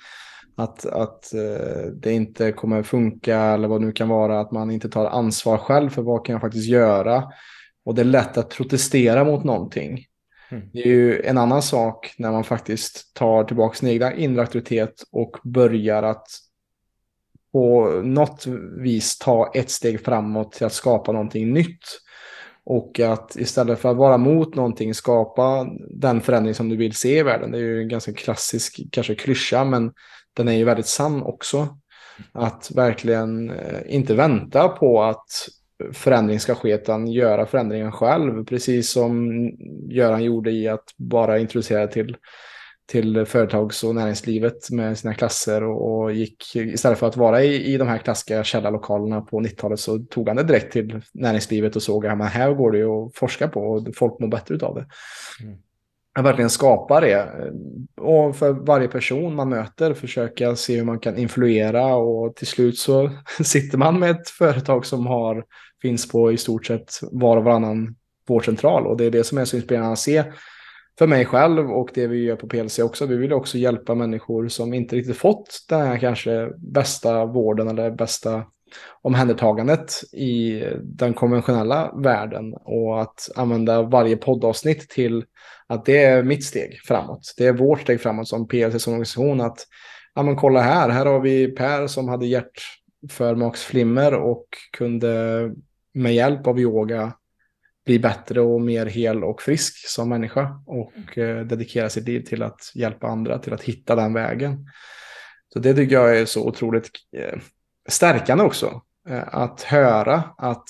att, att uh, det inte kommer funka eller vad det nu kan vara, att man inte tar ansvar själv för vad kan jag faktiskt göra. Och det är lätt att protestera mot någonting. Mm. Det är ju en annan sak när man faktiskt tar tillbaka sin egna inre auktoritet och börjar att på något vis ta ett steg framåt till att skapa någonting nytt. Och att istället för att vara mot någonting skapa den förändring som du vill se i världen. Det är ju en ganska klassisk, kanske klyscha, men den är ju väldigt sann också. Att verkligen eh, inte vänta på att förändring ska ske, utan göra förändringen själv. Precis som Göran gjorde i att bara introducera till till företags och näringslivet med sina klasser och, och, gick istället för att vara i, i de här klassiska källarlokalerna på 90-talet så tog han det direkt till näringslivet och såg att här går det ju att forska på och folk mår bättre av det. Mm. Att verkligen skapa det och för varje person man möter försöka se hur man kan influera och till slut så sitter man med ett företag som har finns på i stort sett var och varannan vårdcentral och det är det som är så inspirerande att se för mig själv och det vi gör på PLC också. Vi vill också hjälpa människor som inte riktigt fått den här kanske bästa vården eller bästa omhändertagandet i den konventionella världen och att använda varje poddavsnitt till att det är mitt steg framåt. Det är vårt steg framåt som PLC som organisation att ja men kolla här, här har vi Per som hade hjärtförmaksflimmer och kunde med hjälp av yoga bli bättre och mer hel och frisk som människa och eh, dedikera sitt liv till att hjälpa andra till att hitta den vägen. Så det tycker jag är så otroligt eh, stärkande också. Eh, att höra att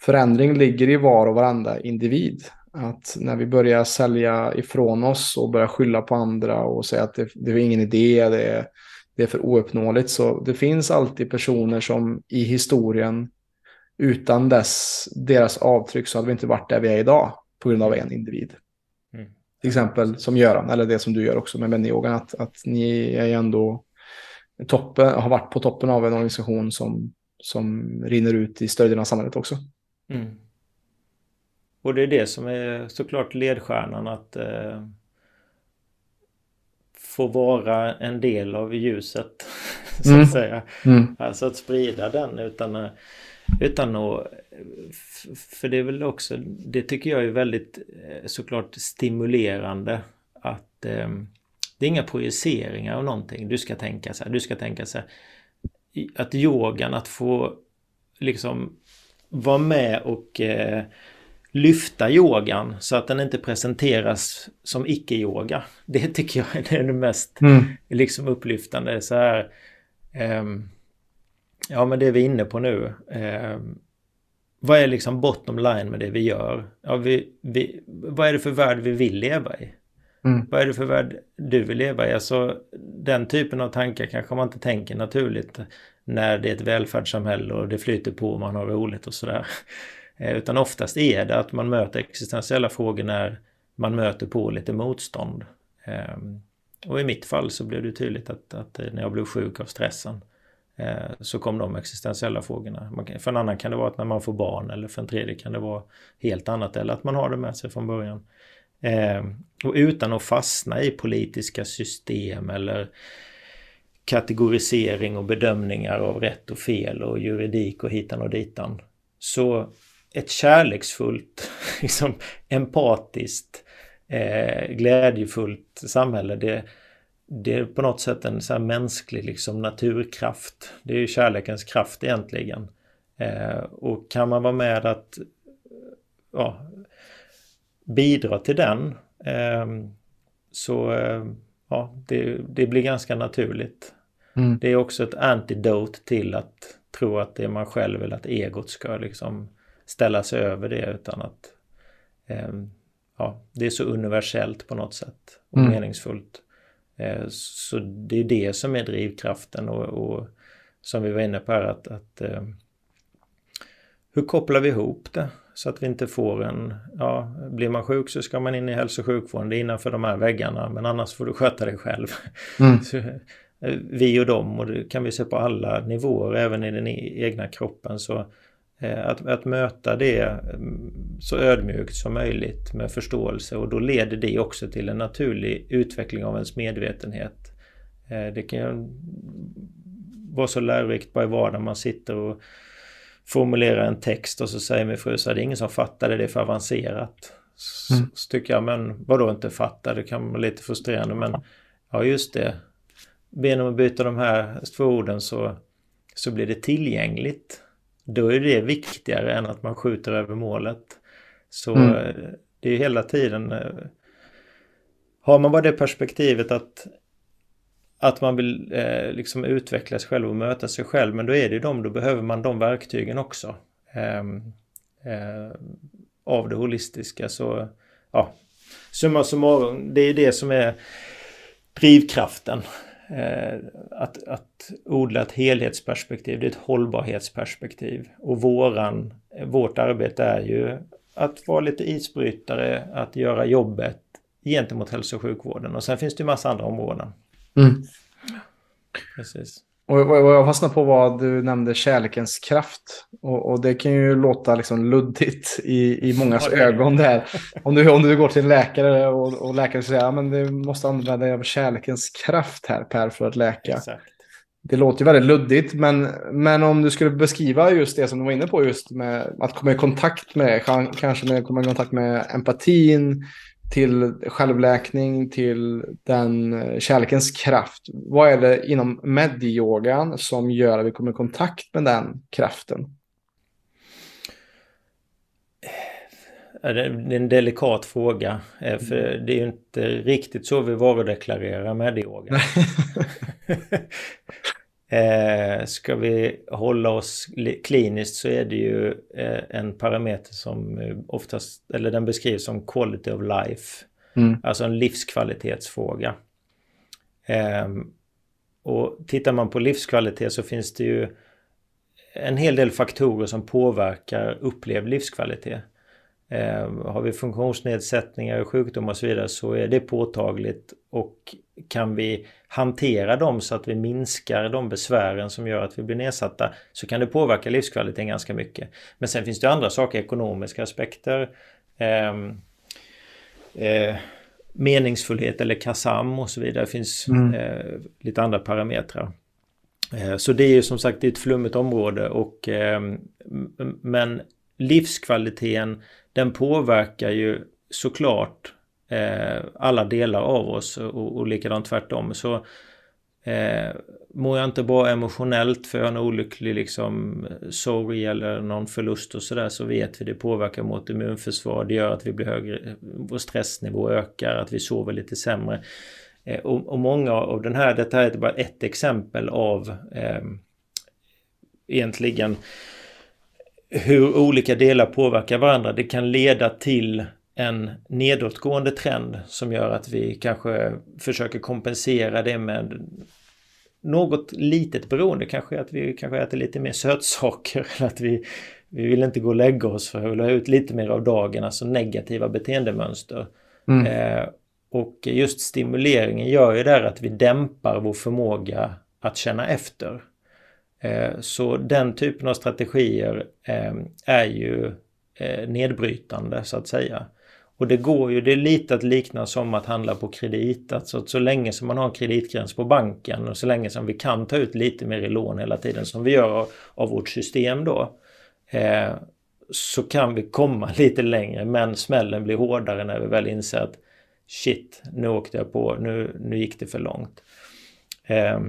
förändring ligger i var och varenda individ. Att när vi börjar sälja ifrån oss och börjar skylla på andra och säga att det, det är ingen idé, det är, det är för ouppnåeligt. Så det finns alltid personer som i historien utan dess, deras avtryck så hade vi inte varit där vi är idag på grund av en individ. Mm. Till exempel som Göran, eller det som du gör också med människoyogan, att, att ni är ju ändå toppen, har varit på toppen av en organisation som, som rinner ut i större delen av samhället också. Mm. Och det är det som är såklart ledstjärnan att eh, få vara en del av ljuset. så att mm. säga. Mm. Alltså att sprida den utan, eh, utan att... För det är väl också, det tycker jag är väldigt eh, såklart stimulerande att eh, det är inga projiceringar av någonting. Du ska tänka så här, du ska tänka så här. Att yogan, att få liksom vara med och eh, lyfta yogan så att den inte presenteras som icke-yoga. Det tycker jag är det mest mm. liksom upplyftande. Så här, eh, ja men det är vi inne på nu. Eh, vad är liksom bottom line med det vi gör? Ja, vi, vi, vad är det för värld vi vill leva i? Mm. Vad är det för värld du vill leva i? Alltså, den typen av tankar kanske man inte tänker naturligt när det är ett välfärdssamhälle och det flyter på och man har roligt och sådär. Eh, utan oftast är det att man möter existentiella frågor när man möter på lite motstånd. Ehm, och i mitt fall så blev det tydligt att, att eh, när jag blev sjuk av stressen eh, så kom de existentiella frågorna. För en annan kan det vara att när man får barn eller för en tredje kan det vara helt annat eller att man har det med sig från början. Eh, och utan att fastna i politiska system eller kategorisering och bedömningar av rätt och fel och juridik och hitan och ditan. Så ett kärleksfullt, liksom empatiskt, eh, glädjefullt samhälle, det, det är på något sätt en så här mänsklig liksom naturkraft. Det är ju kärlekens kraft egentligen. Eh, och kan man vara med att ja, bidra till den ehm, så eh, ja, det, det blir ganska naturligt. Mm. Det är också ett antidote till att tro att det är man själv eller att egot ska liksom ställa sig över det utan att ehm, ja, det är så universellt på något sätt och mm. meningsfullt. Eh, så det är det som är drivkraften och, och som vi var inne på här att, att ehm, hur kopplar vi ihop det? Så att vi inte får en, ja, blir man sjuk så ska man in i hälso och sjukvården, det är innanför de här väggarna, men annars får du sköta dig själv. Mm. Så, eh, vi och dem, och det kan vi se på alla nivåer, även i den e-, egna kroppen. Så eh, att, att möta det mm, så ödmjukt som möjligt med förståelse och då leder det också till en naturlig utveckling av ens medvetenhet. Eh, det kan vara så lärorikt bara i vardagen man sitter och formulera en text och så säger min fru så är det ingen som fattar det, det är för avancerat. Så, mm. så tycker jag, men vadå inte fatta? Det kan vara lite frustrerande men ja just det. Genom att byta de här två orden så, så blir det tillgängligt. Då är det viktigare än att man skjuter över målet. Så mm. Eh, det är hela tiden eh, har man bara det perspektivet att att man vill eh, liksom utveckla sig själv och möta sig själv. Men då är det ju dem, då behöver man de verktygen också. Eh, eh, av det holistiska. Så ja, summa summarum, det är det som är drivkraften. Eh, att, att odla ett helhetsperspektiv, det är ett hållbarhetsperspektiv. Och våran, vårt arbete är ju att vara lite isbrytare, att göra jobbet gentemot hälso och sjukvården. Och sen finns det ju massa andra områden. Mm. Precis. Och vad jag fastnade på var du nämnde kärlekens kraft. Och, och det kan ju låta liksom luddigt i, i mångas ögon där. Om du, om du går till en läkare och, och läkaren säger att ja, du måste använda dig av kärlekens kraft här Per för att läka. Exakt. Det låter ju väldigt luddigt, men, men om du skulle beskriva just det som du var inne på, just med att komma i kontakt med, kanske med, komma i kontakt med empatin, till självläkning, till den eh, kärlekens kraft. Vad är det inom medyogan som gör att vi kommer i kontakt med den kraften? Det är en delikat fråga. Eh, för det är ju inte riktigt så vi varudeklarerar medyoga. Eh, ska vi hålla oss kliniskt så är det ju eh, en parameter som eh, oftast, eller den beskrivs som quality of life. Mm. Alltså en livskvalitetsfråga. Eh, och tittar man på livskvalitet så finns det ju en hel del faktorer som påverkar upplevd livskvalitet. Eh, har vi funktionsnedsättningar, sjukdomar och så vidare så är det påtagligt och kan vi hantera dem så att vi minskar de besvären som gör att vi blir nedsatta så kan det påverka livskvaliteten ganska mycket. Men sen finns det andra saker, ekonomiska aspekter, eh, eh, meningsfullhet eller KASAM och så vidare. Det finns mm. eh, lite andra parametrar. Eh, så det är ju som sagt ett flummigt område och ehm, men livskvaliteten den påverkar ju såklart eh, alla delar av oss och, och likadant tvärtom. Så eh, mår jag inte bra emotionellt för jag har en olycklig liksom sorg eller någon förlust och sådär så vet vi det påverkar vårt immunförsvar. Det gör att vi blir högre, vår stressnivå ökar, att vi sover lite sämre. Eh, och, och, många av den här, detta är bara ett exempel av eh, egentligen hur olika delar påverkar varandra. Det kan leda till en nedåtgående trend som gör att vi kanske försöker kompensera det med något litet beroende. Kanske att vi kanske äter lite mer sötsaker eller att vi, vi vill inte gå och lägga oss för att hålla ut lite mer av dagen, alltså negativa beteendemönster. Mm. Eh, och just stimuleringen gör ju där att vi dämpar vår förmåga att känna efter. Eh, så den typen av strategier eh, är ju eh, nedbrytande så att säga. Och det går ju, det är lite att likna som att handla på kredit. Alltså så länge som man har en kreditgräns på banken och så länge som vi kan ta ut lite mer i lån hela tiden som vi gör av, av vårt system då. Eh, så kan vi komma lite längre men smällen blir hårdare när vi väl inser att shit, nu åkte jag på, nu, nu gick det för långt. Eh,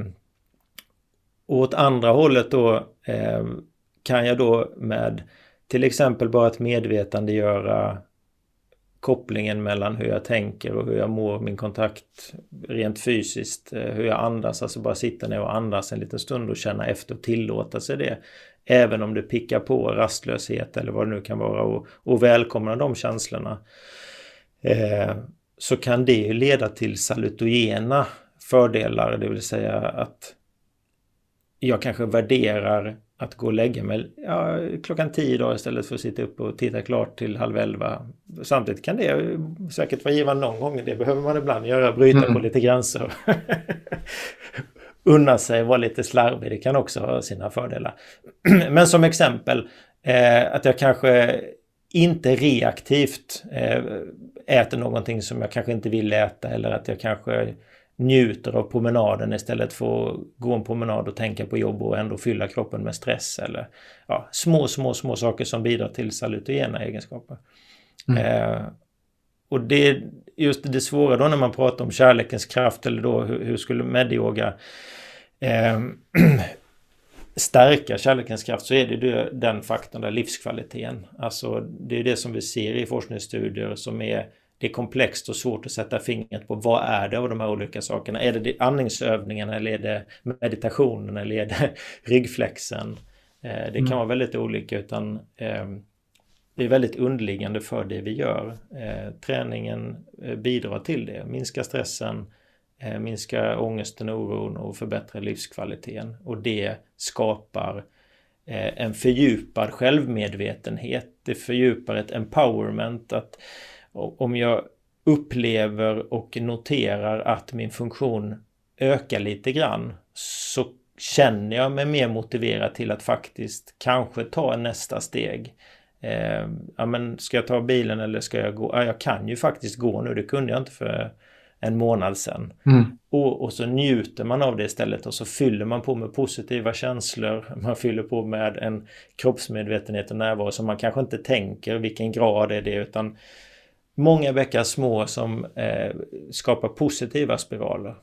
och åt andra hållet då eh, kan jag då med till exempel bara att medvetandegöra kopplingen mellan hur jag tänker och hur jag mår, min kontakt rent fysiskt, eh, hur jag andas, alltså bara sitta ner och andas en liten stund och känna efter och tillåta sig det. Även om det pickar på rastlöshet eller vad det nu kan vara och, och välkomna de känslorna. Eh, så kan det leda till salutogena fördelar, det vill säga att jag kanske värderar att gå och lägga mig ja, klockan tio idag istället för att sitta upp och titta klart till halv elva. Samtidigt kan det säkert vara givande någon gång. Det behöver man ibland göra, bryta mm. på lite gränser. Unna sig, vara lite slarvig. Det kan också ha sina fördelar. Men som exempel eh, att jag kanske inte reaktivt eh, äter någonting som jag kanske inte vill äta eller att jag kanske njuter av promenaden istället för att gå en promenad och tänka på jobb och ändå fylla kroppen med stress eller ja, små, små, små saker som bidrar till salutogena egenskaper. Mm. Eh, och det är just det svåra då när man pratar om kärlekens kraft eller då hur, hur skulle medyoga eh, stärka kärlekens kraft så är det den faktorn där livskvaliteten. Alltså det är det som vi ser i forskningsstudier som är det är komplext och svårt att sätta fingret på vad är det av de här olika sakerna. Är det andningsövningen eller är det meditationen eller är det ryggflexen? Eh, det kan mm. vara väldigt olika utan ehm, det är väldigt underliggande för det vi gör. Eh, träningen eh, bidrar till det, minska stressen, minska ångesten och oron och förbättra livskvaliteten. Och det skapar en fördjupad självmedvetenhet. Det fördjupar ett empowerment. att om jag upplever och noterar att min funktion ökar lite grann så känner jag mig mer motiverad till att faktiskt kanske ta nästa steg. Eh, ja men ska jag ta bilen eller ska jag gå? Ja, jag kan ju faktiskt gå nu, det kunde jag inte för en månad sedan. Mm. Och, och, så njuter man av det istället och så fyller man på med positiva känslor. Man fyller på med en kroppsmedvetenhet och närvaro som man kanske inte tänker vilken grad är det utan många bäckar små som eh, skapar positiva spiraler.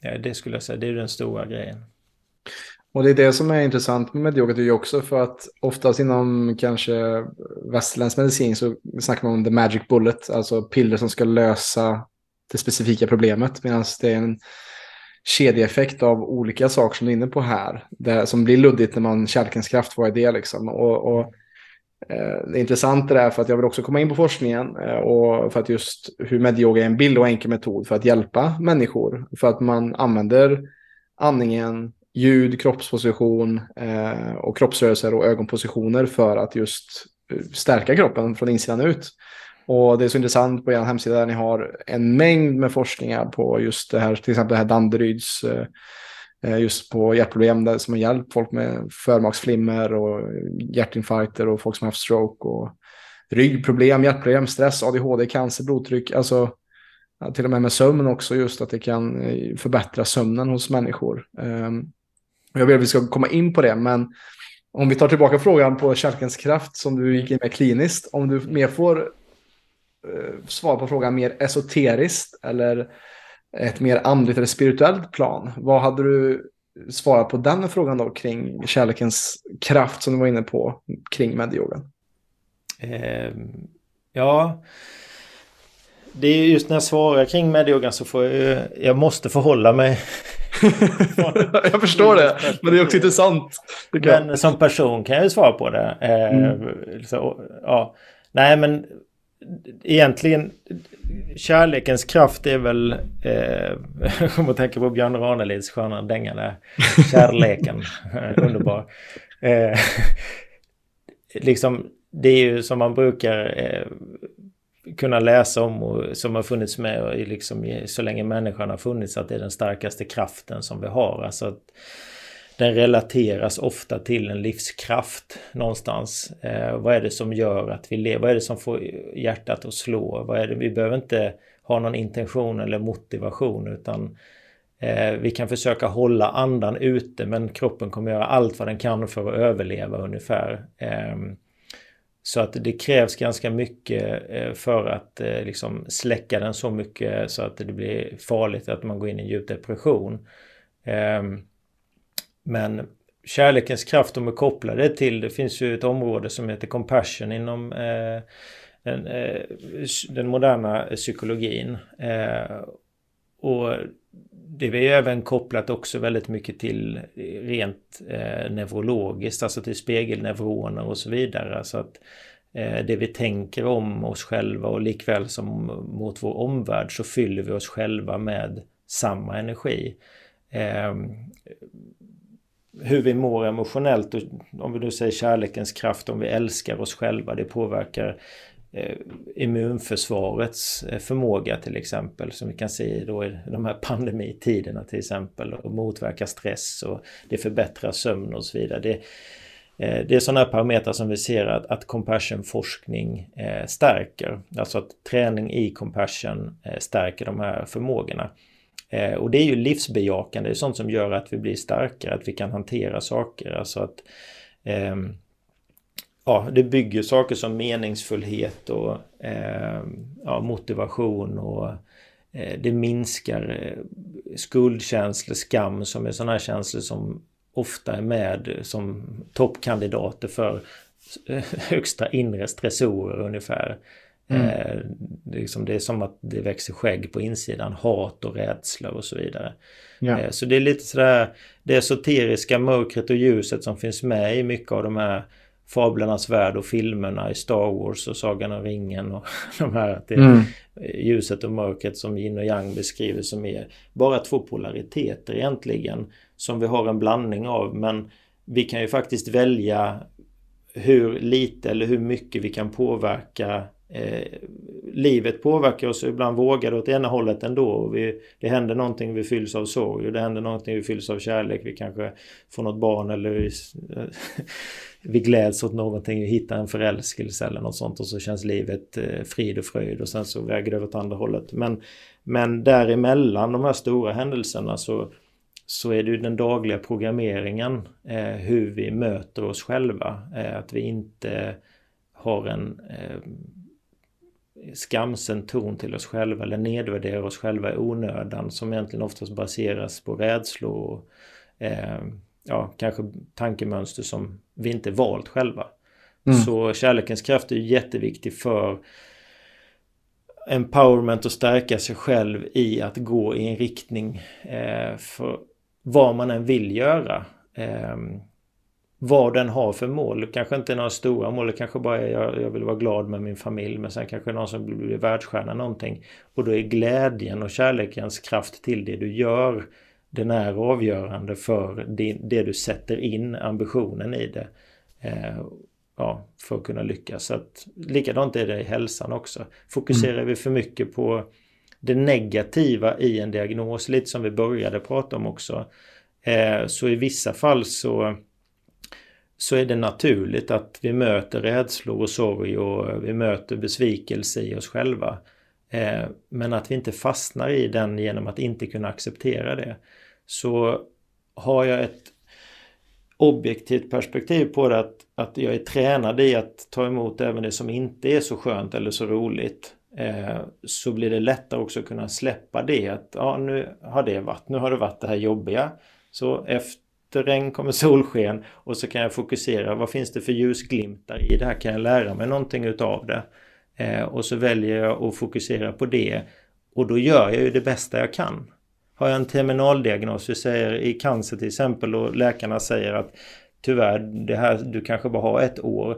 Ja, det skulle jag säga, det är den stora grejen. Och det är det som är intressant med yoga också för att oftast inom kanske västerländsk medicin så snackar man om the magic bullet, alltså piller som ska lösa det specifika problemet medan det är en kedjeeffekt av olika saker som du är inne på här. Det som blir luddigt när man kärlekens kraft, vad är det liksom? Och, och Eh, det är intressant det där för att jag vill också komma in på forskningen eh, och för att just hur medyoga är en bild och enkel metod för att hjälpa människor. För att man använder andningen, ljud, kroppsposition eh, och kroppsrörelser och ögonpositioner för att just stärka kroppen från insidan ut. Och det är så intressant på er hemsida där ni har en mängd med forskningar på just det här, till exempel det här Danderyds, Eh, just på hjärtproblem där, som har hjälpt folk med förmaksflimmer och hjärtinfarkter och folk som har haft stroke och ryggproblem, hjärtproblem, stress, ADHD, cancer, blodtryck, alltså till och med med sömn också, just att det kan eh, förbättra sömnen hos människor. Ehm, jag vill att vi ska komma in på det, men om vi tar tillbaka frågan på kärlekens kraft som du gick in med kliniskt, om du mer får eh, svar på frågan mer esoteriskt eller ett mer andligt eller spirituellt plan. Vad hade du svarat på den frågan då kring kärlekens kraft som du var inne på kring medyogan? Eh, ja, det är just när jag svarar kring medyogan så får jag jag måste förhålla mig. jag förstår det, men det är också intressant. Men som person kan jag ju svara på det. Eh, mm. så, ja. Nej, men egentligen kärlekens kraft är väl, eh, om man tänker på Björn Ranelids sköna dänga där, kärleken, underbar. Eh, liksom, det är ju som man brukar eh, kunna läsa om och som har funnits med och liksom, så länge människan har funnits att det är den starkaste kraften som vi har. Alltså att, den relateras ofta till en livskraft någonstans. Eh, vad är det som gör att vi lever? Vad är det som får hjärtat att slå? Vad är det? Vi behöver inte ha någon intention eller motivation utan eh, vi kan försöka hålla andan ute men kroppen kommer göra allt vad den kan för att överleva ungefär. Eh, så att det krävs ganska mycket eh, för att eh, liksom släcka den så mycket så att det blir farligt att man går in i en djup depression. Ehm, men kärlekens kraft de är kopplade till, det finns ju ett område som heter compassion inom eh, den, eh, den, moderna eh, psykologin. Eh, och det är ju även kopplat också väldigt mycket till rent eh, neurologiskt, alltså till spegelneuroner och så vidare. Så att eh, det vi tänker om oss själva och likväl som mot vår omvärld så fyller vi oss själva med samma energi. Eh, hur vi mår emotionellt och om vi nu säger kärlekens kraft, om vi älskar oss själva, det påverkar eh, immunförsvarets eh, förmåga till exempel som vi kan se då i de här pandemitiderna till exempel och motverka stress och det förbättrar sömn och så vidare. Det, eh, det är sådana parametrar som vi ser att, att compassion-forskning eh, stärker. Alltså att träning i compassion eh, stärker de här förmågorna. Eh, och det är ju livsbejakande, det är sånt som gör att vi blir starkare, att vi kan hantera saker. Alltså att eh, ja, det bygger saker som meningsfullhet och eh, ja, motivation och eh, det minskar eh, skuldkänslor, skam som är sådana här känslor som ofta är med som toppkandidater för högsta inre stressorer ungefär. Mm. Eh, det, liksom, det är som att det växer skägg på insidan, hat och rädsla och så vidare. Eh, så det är lite sådär det esoteriska mörkret och ljuset som finns med i mycket av de här Fablernas värld och filmerna i Star Wars och Sagan om ringen och de här. Att det är mm. ljuset och mörkret som yin och yang beskriver som är bara två polariteter egentligen. Som vi har en blandning av men vi kan ju faktiskt välja hur lite eller hur mycket vi kan påverka eh, livet påverkar oss och ibland vågar det åt ena hållet ändå. Och vi, det händer någonting, vi fylls av sorg och det händer någonting, vi fylls av kärlek. Vi kanske får något barn eller vi, vi gläds åt någonting, vi hittar en förälskelse eller något sånt och så känns livet eh, frid och fröjd och sen så väger det åt andra hållet. Men, men däremellan de här stora händelserna så så är det ju den dagliga programmeringen, eh, hur vi möter oss själva. Eh, att vi inte har en eh, skamsen ton till oss själva eller nedvärderar oss själva i onödan som egentligen oftast baseras på rädslor och eh, ja, kanske tankemönster som vi inte valt själva. Mm. Så kärlekens kraft är jätteviktig för empowerment och stärka sig själv i att gå i en riktning eh, för vad man än vill göra. Eh, vad den har för mål. Kanske inte några stora mål, det kanske bara är jag, jag vill vara glad med min familj. Men sen kanske någon som blir världsstjärna någonting. Och då är glädjen och kärlekens kraft till det du gör den är avgörande för det, det du sätter in ambitionen i det. Eh, ja, för att kunna lyckas. Så att, likadant är det i hälsan också. Fokuserar mm. vi för mycket på det negativa i en diagnos, lite som vi började prata om också. Eh, så i vissa fall så så är det naturligt att vi möter rädslor och sorg och vi möter besvikelse i oss själva. Eh, men att vi inte fastnar i den genom att inte kunna acceptera det. Så har jag ett objektivt perspektiv på det att, att jag är tränad i att ta emot även det som inte är så skönt eller så roligt. Eh, så blir det lättare också att kunna släppa det att ja nu har det varit, nu har det varit det här jobbiga. Så efter efter regn kommer solsken och så kan jag fokusera. Vad finns det för ljusglimtar i det här? Kan jag lära mig någonting utav det? Eh, och så väljer jag att fokusera på det. Och då gör jag ju det bästa jag kan. Har jag en terminaldiagnos, vi säger i cancer till exempel och läkarna säger att tyvärr, det här, du kanske bara har ett år.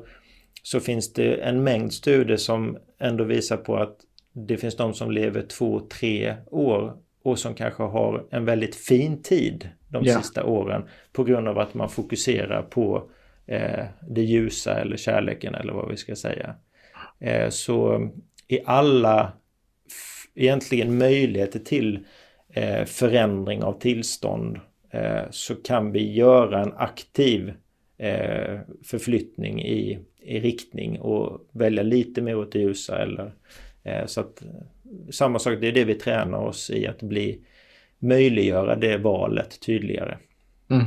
Så finns det en mängd studier som ändå visar på att det finns de som lever två, tre år och som kanske har en väldigt fin tid de yeah. sista åren på grund av att man fokuserar på eh, det ljusa eller kärleken eller vad vi ska säga. Eh, så i alla egentligen möjligheter till eh, förändring av tillstånd eh, så kan vi göra en aktiv eh, förflyttning i, i riktning och välja lite mer åt det ljusa eller eh, så att samma sak, det är det vi tränar oss i att bli möjliggöra det valet tydligare. Mm.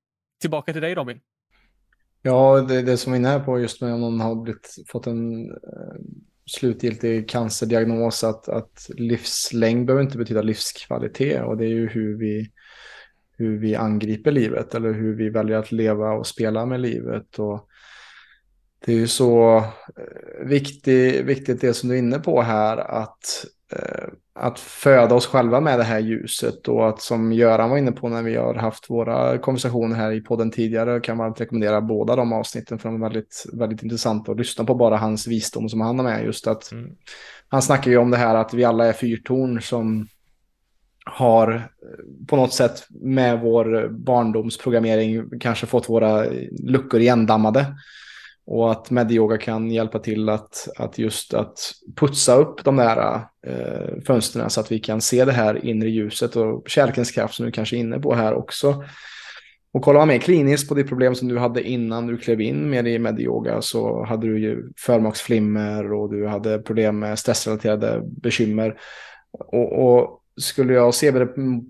Tillbaka till dig Robin. Ja, det, det som vi är inne på just med om någon har blivit, fått en eh, slutgiltig cancerdiagnos, att, att livslängd behöver inte betyda livskvalitet och det är ju hur vi, hur vi angriper livet eller hur vi väljer att leva och spela med livet. Och det är ju så eh, viktigt, viktigt det som du är inne på här, att Eh, att föda oss själva med det här ljuset och att som Göran var inne på när vi har haft våra konversationer här i podden tidigare kan man rekommendera båda de avsnitten för de är väldigt, väldigt intressanta att lyssna på bara hans visdom som han har med just att mm. han snackar ju om det här att vi alla är fyrtorn som har eh, på något sätt med vår barndomsprogrammering kanske fått våra luckor igendammade. Och att medyoga kan hjälpa till att, att just att putsa upp de där eh, fönstren så att vi kan se det här inre ljuset och kärlekens kraft som du kanske är inne på här också. Och kollar man mer kliniskt på det problem som du hade innan du klev in med i medyoga så hade du ju förmaksflimmer och du hade problem med stressrelaterade bekymmer. Och, och skulle jag se det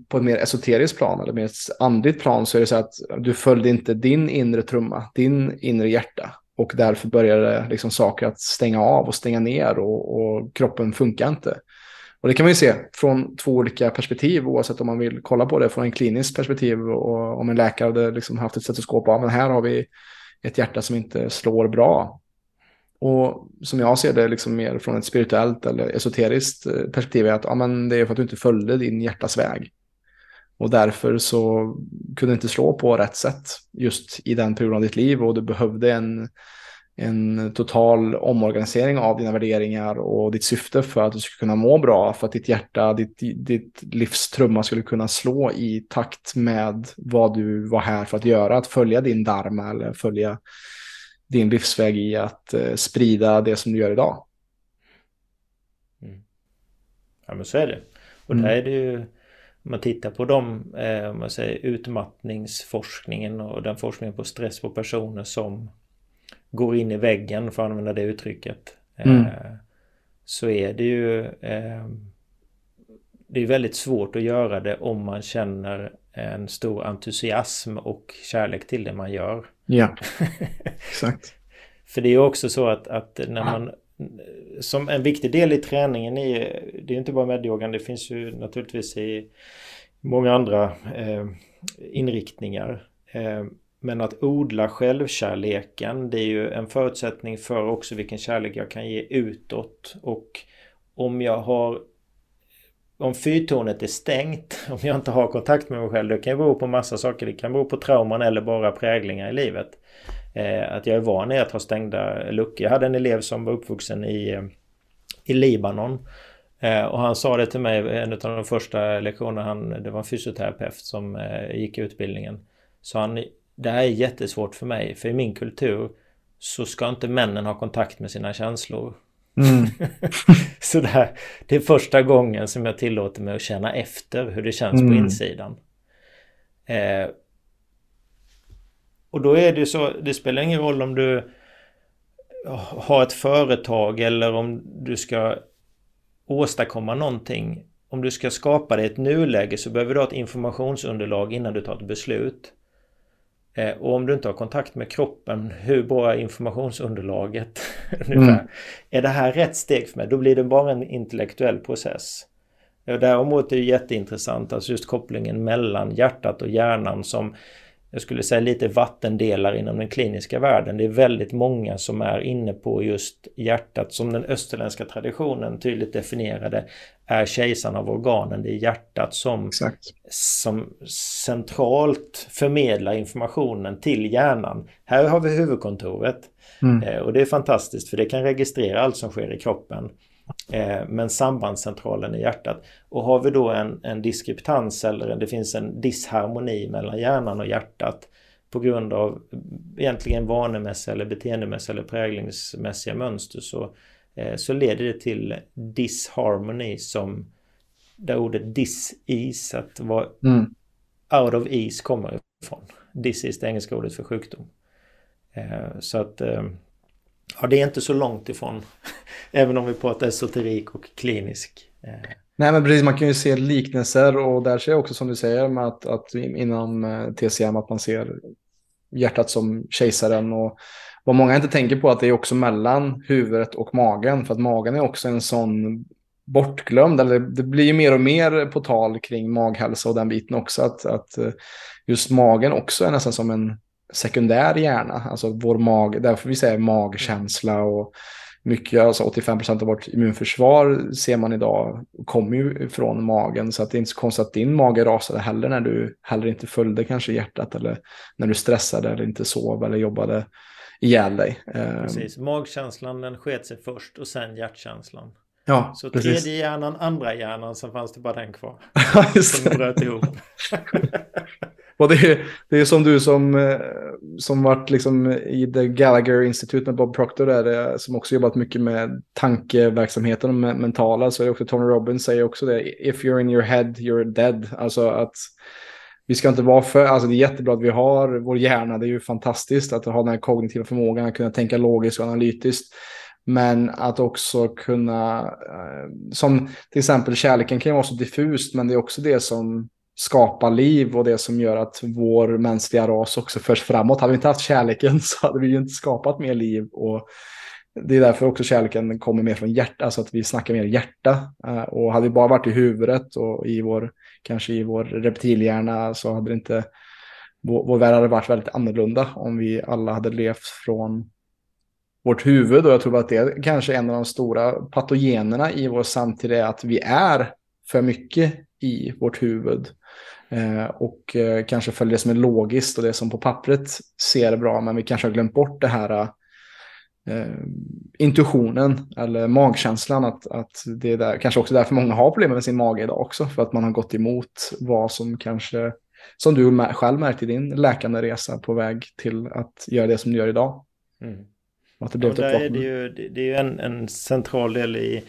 på ett mer esoteriskt plan eller mer ett andligt plan så är det så att du följde inte din inre trumma, din inre hjärta och därför började liksom saker att stänga av och stänga ner och, och, kroppen funkar inte. Och det kan man ju se från två olika perspektiv oavsett om man vill kolla på det från en klinisk perspektiv och om en läkare hade liksom haft ett stetoskop av men här har vi ett hjärta som inte slår bra. Och som jag ser det liksom mer från ett spirituellt eller esoteriskt eh, perspektiv är att ja, men det är för att du inte följde din hjärtas väg. Och därför så kunde du inte slå på rätt sätt just i den perioden av ditt liv och du behövde en, en total omorganisering av dina värderingar och ditt syfte för att du skulle kunna må bra, för att ditt hjärta, ditt, ditt livstrumma skulle kunna slå i takt med vad du var här för att göra, att följa din dharma eller följa din livsväg i att eh, sprida det som du gör idag. Mm. Ja men så är det. Och mm. där är det ju man tittar på de eh, om man säger, utmattningsforskningen och den forskningen på stress på personer som går in i väggen för att använda det uttrycket. Eh, mm. Så är det ju eh, Det är väldigt svårt att göra det om man känner en stor entusiasm och kärlek till det man gör. Ja, exakt. För det är också så att, att när man som en viktig del i träningen är det är inte bara medyogan, det finns ju naturligtvis i många andra eh, inriktningar. Eh, men att odla självkärleken det är ju en förutsättning för också vilken kärlek jag kan ge utåt. Och om jag har om fyrtornet är stängt, om jag inte har kontakt med mig själv, det kan ju bero på massa saker. Det kan bero på trauman eller bara präglingar i livet. Eh, att jag är van i att ha stängda luckor. Jag hade en elev som var uppvuxen i, eh, i Libanon. Eh, och han sa det till mig, en av de första lektionerna, han, det var en fysioterapeut som eh, gick utbildningen. Så han, det här är jättesvårt för mig, för i min kultur så ska inte männen ha kontakt med sina känslor. Mm. så det, här, det är första gången som jag tillåter mig att känna efter hur det känns mm. på insidan. Eh, och då är det så, det spelar ingen roll om du har ett företag eller om du ska åstadkomma någonting. Om du ska skapa dig ett nuläge så behöver du ha ett informationsunderlag innan du tar ett beslut. Eh, och om du inte har kontakt med kroppen, hur bra är informationsunderlaget? mm. Är det här rätt steg för mig? Då blir det bara en intellektuell process. däremot är det jätteintressant, alltså just kopplingen mellan hjärtat och hjärnan som jag skulle säga lite vattendelar inom den kliniska världen. Det är väldigt många som är inne på just hjärtat som den österländska traditionen tydligt definierade är kejsaren av organen. Det är hjärtat som, som centralt förmedlar informationen till hjärnan. Här har vi huvudkontoret mm. Eh, och det är fantastiskt för det kan registrera allt som sker i kroppen. Eh, men sambandscentralen i hjärtat. Och har vi då en, en diskreptans eller det finns en disharmoni mellan hjärnan och hjärtat på grund av egentligen vanemässiga eller beteendemässiga eller präglingsmässiga mönster så, eh, så leder det till disharmoni som där ordet dis-is, att vara mm. out of ease kommer ifrån. Dis-is, det engelska ordet för sjukdom. Eh, så att Ja, det är inte så långt ifrån. Även om vi pratar esoterik och klinisk. Eh. Nej, men precis. Man kan ju se liknelser och där ser jag också som du säger med att, att inom eh, TCM att man ser hjärtat som kejsaren och vad många inte tänker på att det är också mellan huvudet och magen för att magen är också en sån bortglömd eller det blir ju mer och mer på tal kring maghälsa och den biten också att, att eh, just magen också är nästan som en sekundär hjärna, alltså vår mag, därför vi säger magkänsla och mycket, alltså 85 procent av vårt immunförsvar ser man idag kommer ju från magen. Så att det är inte så konstigt att din mage rasade heller när du heller inte följde kanske hjärtat eller när du stressade eller inte sov eller jobbade ihjäl dig. Ehm. Precis, magkänslan den sket sig först och sen hjärtkänslan. Ja, så precis. tredje hjärnan, andra hjärnan, så fanns det bara den kvar. Som bröt ihop. Och det är, det är som du som, eh, som varit liksom i The Gallagher Institute med Bob Proctor där, eh, som också jobbat mycket med tankeverksamheten och med mentala, så är det också Tony Robbins säger också det, if you're in your head, you're dead. Alltså att vi ska inte vara för, alltså det är jättebra att vi har vår hjärna, det är ju fantastiskt att ha den här kognitiva förmågan, att kunna tänka logiskt och analytiskt. Men att också kunna, eh, som till exempel kärleken kan ju vara så diffust, men det är också det som skapa liv och det som gör att vår mänskliga ras också förs framåt. Hade vi inte haft kärleken så hade vi ju inte skapat mer liv. Och det är därför också kärleken kommer mer från hjärta, alltså att vi snackar mer hjärta. Eh, och hade vi bara varit i huvudet och i vår, kanske i vår reptilhjärna så hade det inte, vår, vår värld hade varit väldigt annorlunda om vi alla hade levt från vårt huvud och jag tror att det är kanske en av de stora patogenerna i vår samtid är att vi är för mycket i vårt huvud. Eh, och eh, kanske följer det som är logiskt och det som på pappret ser bra, men vi kanske har glömt bort det här eh, intuitionen eller magkänslan. Att, att det är där, kanske också därför många har problem med sin mage idag också, för att man har gått emot vad som kanske, som du själv märkte i din läkande resa på väg till att göra det som du gör idag. Mm. Att det, blev ja, där är det, ju, det är ju en, en central del i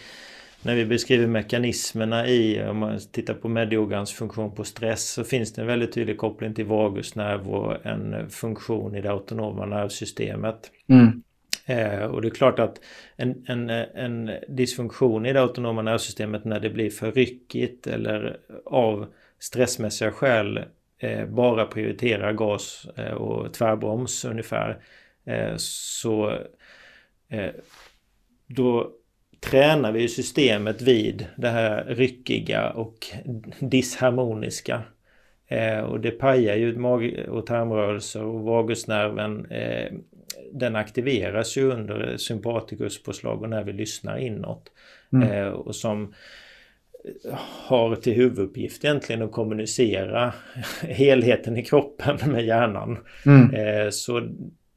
när vi beskriver mekanismerna i, om man tittar på mediogans funktion på stress, så finns det en väldigt tydlig koppling till vagusnerv och en funktion i det autonoma nervsystemet. Mm. Eh, och det är klart att en, en, en dysfunktion i det autonoma nervsystemet när det blir för ryckigt eller av stressmässiga skäl eh, bara prioriterar gas eh, och tvärbroms ungefär. Eh, så eh, då tränar vi systemet vid det här ryckiga och disharmoniska. Eh, och det pajar ju mag och tarmrörelser och vagusnerven. Eh, den aktiveras ju under sympatikuspåslag och när vi lyssnar inåt. Mm. Eh, och som har till huvuduppgift egentligen att kommunicera helheten i kroppen med hjärnan. Mm. Så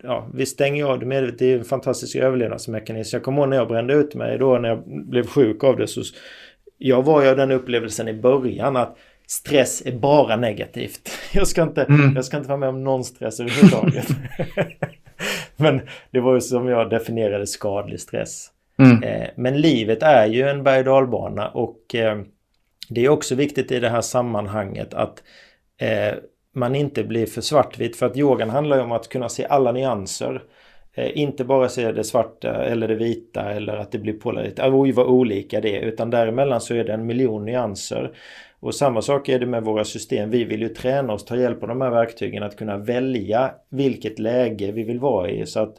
ja, vi stänger av det medvetet. Det är en fantastisk överlevnadsmekanism. Jag kommer ihåg när jag brände ut mig då när jag blev sjuk av det. Så jag var ju av den upplevelsen i början att stress är bara negativt. Jag ska inte, mm. jag ska inte vara med om någon stress överhuvudtaget. Men det var ju som jag definierade skadlig stress. Mm. Eh, men livet är ju en berg och, och eh, det är också viktigt i det här sammanhanget att eh, man inte blir för svartvit. För att yogan handlar ju om att kunna se alla nyanser. Eh, inte bara se det svarta eller det vita eller att det blir polariserat. Äh, oj vad olika det är. Utan däremellan så är det en miljon nyanser. Och samma sak är det med våra system. Vi vill ju träna oss, ta hjälp av de här verktygen att kunna välja vilket läge vi vill vara i. Så att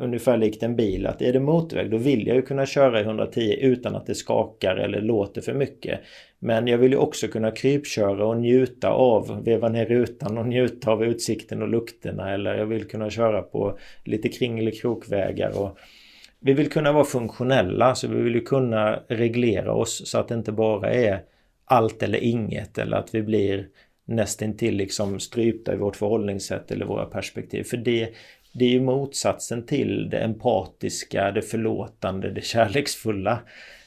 ungefär likt en bil att är det motorväg då vill jag ju kunna köra i 110 utan att det skakar eller låter för mycket. Men jag vill ju också kunna krypköra och njuta av, veva ner rutan och njuta av utsikten och lukterna eller jag vill kunna köra på lite kringelikrokvägar. krokvägar. Och vi vill kunna vara funktionella så vi vill ju kunna reglera oss så att det inte bara är allt eller inget eller att vi blir nästintill liksom strypta i vårt förhållningssätt eller våra perspektiv. För det, det är ju motsatsen till det empatiska, det förlåtande, det kärleksfulla.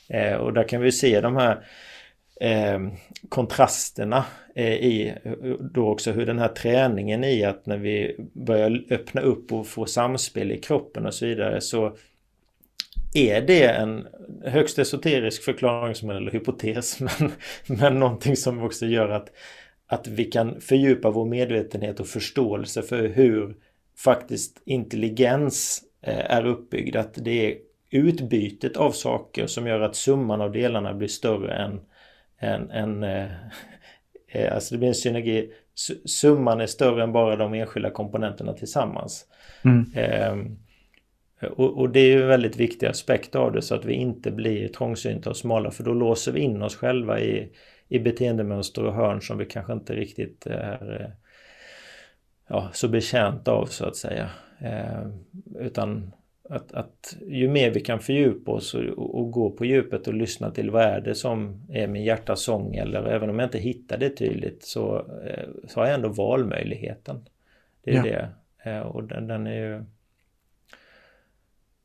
Eh, och där kan vi se de här eh, kontrasterna eh, i då också hur den här träningen i att när vi börjar öppna upp och få samspel i kroppen och så vidare så är det en högst esoterisk förklaringsmodell eller hypotes men, men någonting som också gör att, att vi kan fördjupa vår medvetenhet och förståelse för hur faktiskt intelligens eh, är uppbyggd. Att det är utbytet av saker som gör att summan av delarna blir större än, än, än eh, eh, alltså det blir en synergi. Summan är större än bara de enskilda komponenterna tillsammans. Mm. Eh, och, och, det är ju en väldigt viktig aspekt av det så att vi inte blir trångsynta och smala för då låser vi in oss själva i, i beteendemönster och hörn som vi kanske inte riktigt är ja, så betjänt av så att säga. Eh, utan att, att ju mer vi kan fördjupa oss och, och, gå på djupet och lyssna till vad är det som är min hjärtas sång eller även om jag inte hittar det tydligt så, eh, så har jag ändå valmöjligheten. Det är ja. det. Eh, och den, den är ju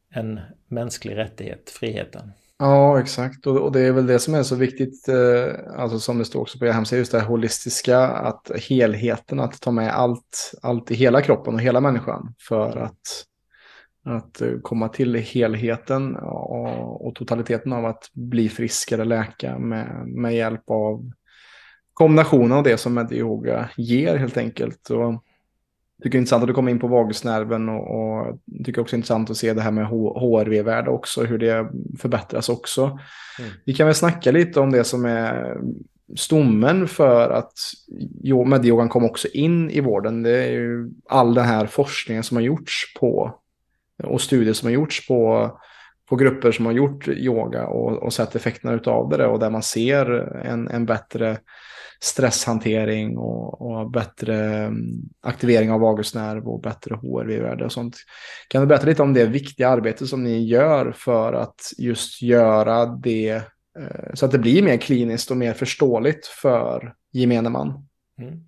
en mänsklig rättighet, friheten. Ja, exakt. Och, och, det är väl det som är så viktigt, eh, alltså som det står också på er hemsida, just det här holistiska, att helheten, att ta med allt, allt i hela kroppen och hela människan för att, att eh, komma till helheten och, och totaliteten av att bli friskare, läka med, med hjälp av kombinationen av det som medyoga ger helt enkelt. Och, tycker det är intressant att du kommer in på vagusnerven och, och tycker också det är intressant att se det här med HRV-värde också, hur det förbättras också. Mm. Vi kan väl snacka lite om det som är stommen för att medyogan kom också in i vården. Det är ju all den här forskningen som har gjorts på och studier som har gjorts på på grupper som har gjort yoga och, och sett effekterna utav det och där man ser en, en bättre stresshantering och, och bättre mm, aktivering av vagusnerv och bättre HRV-värde och sånt. Kan du berätta lite om det viktiga arbete som ni gör för att just göra det eh, så att det blir mer kliniskt och mer förståeligt för gemene man? Mm.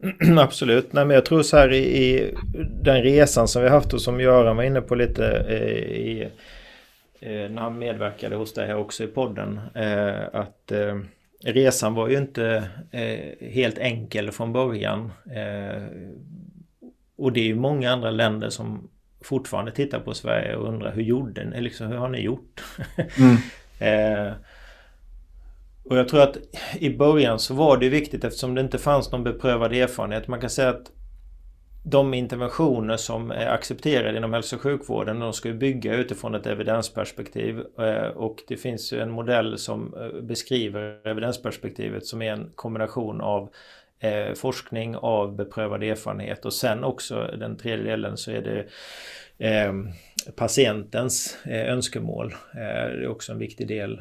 Absolut. Nej, men jag tror så här i, i, den resan som vi haft och som Göran var inne på lite eh, i, eh, när han medverkade hos dig här också i podden. Eh, att eh, resan var ju inte eh, helt enkel från början. Eh, och det är ju många andra länder som fortfarande tittar på Sverige och undrar hur gjorde ni? Liksom, hur har ni gjort? Mm. eh, och jag tror att i början så var det viktigt eftersom det inte fanns någon beprövad erfarenhet. Man kan säga att de interventioner som är accepterade inom hälso och sjukvården de ska ju bygga utifrån ett evidensperspektiv eh, och det finns en modell som eh, beskriver evidensperspektivet som är en kombination av eh, forskning av beprövad erfarenhet och sen också den tredje delen så är det patientens önskemål. det är också en viktig del.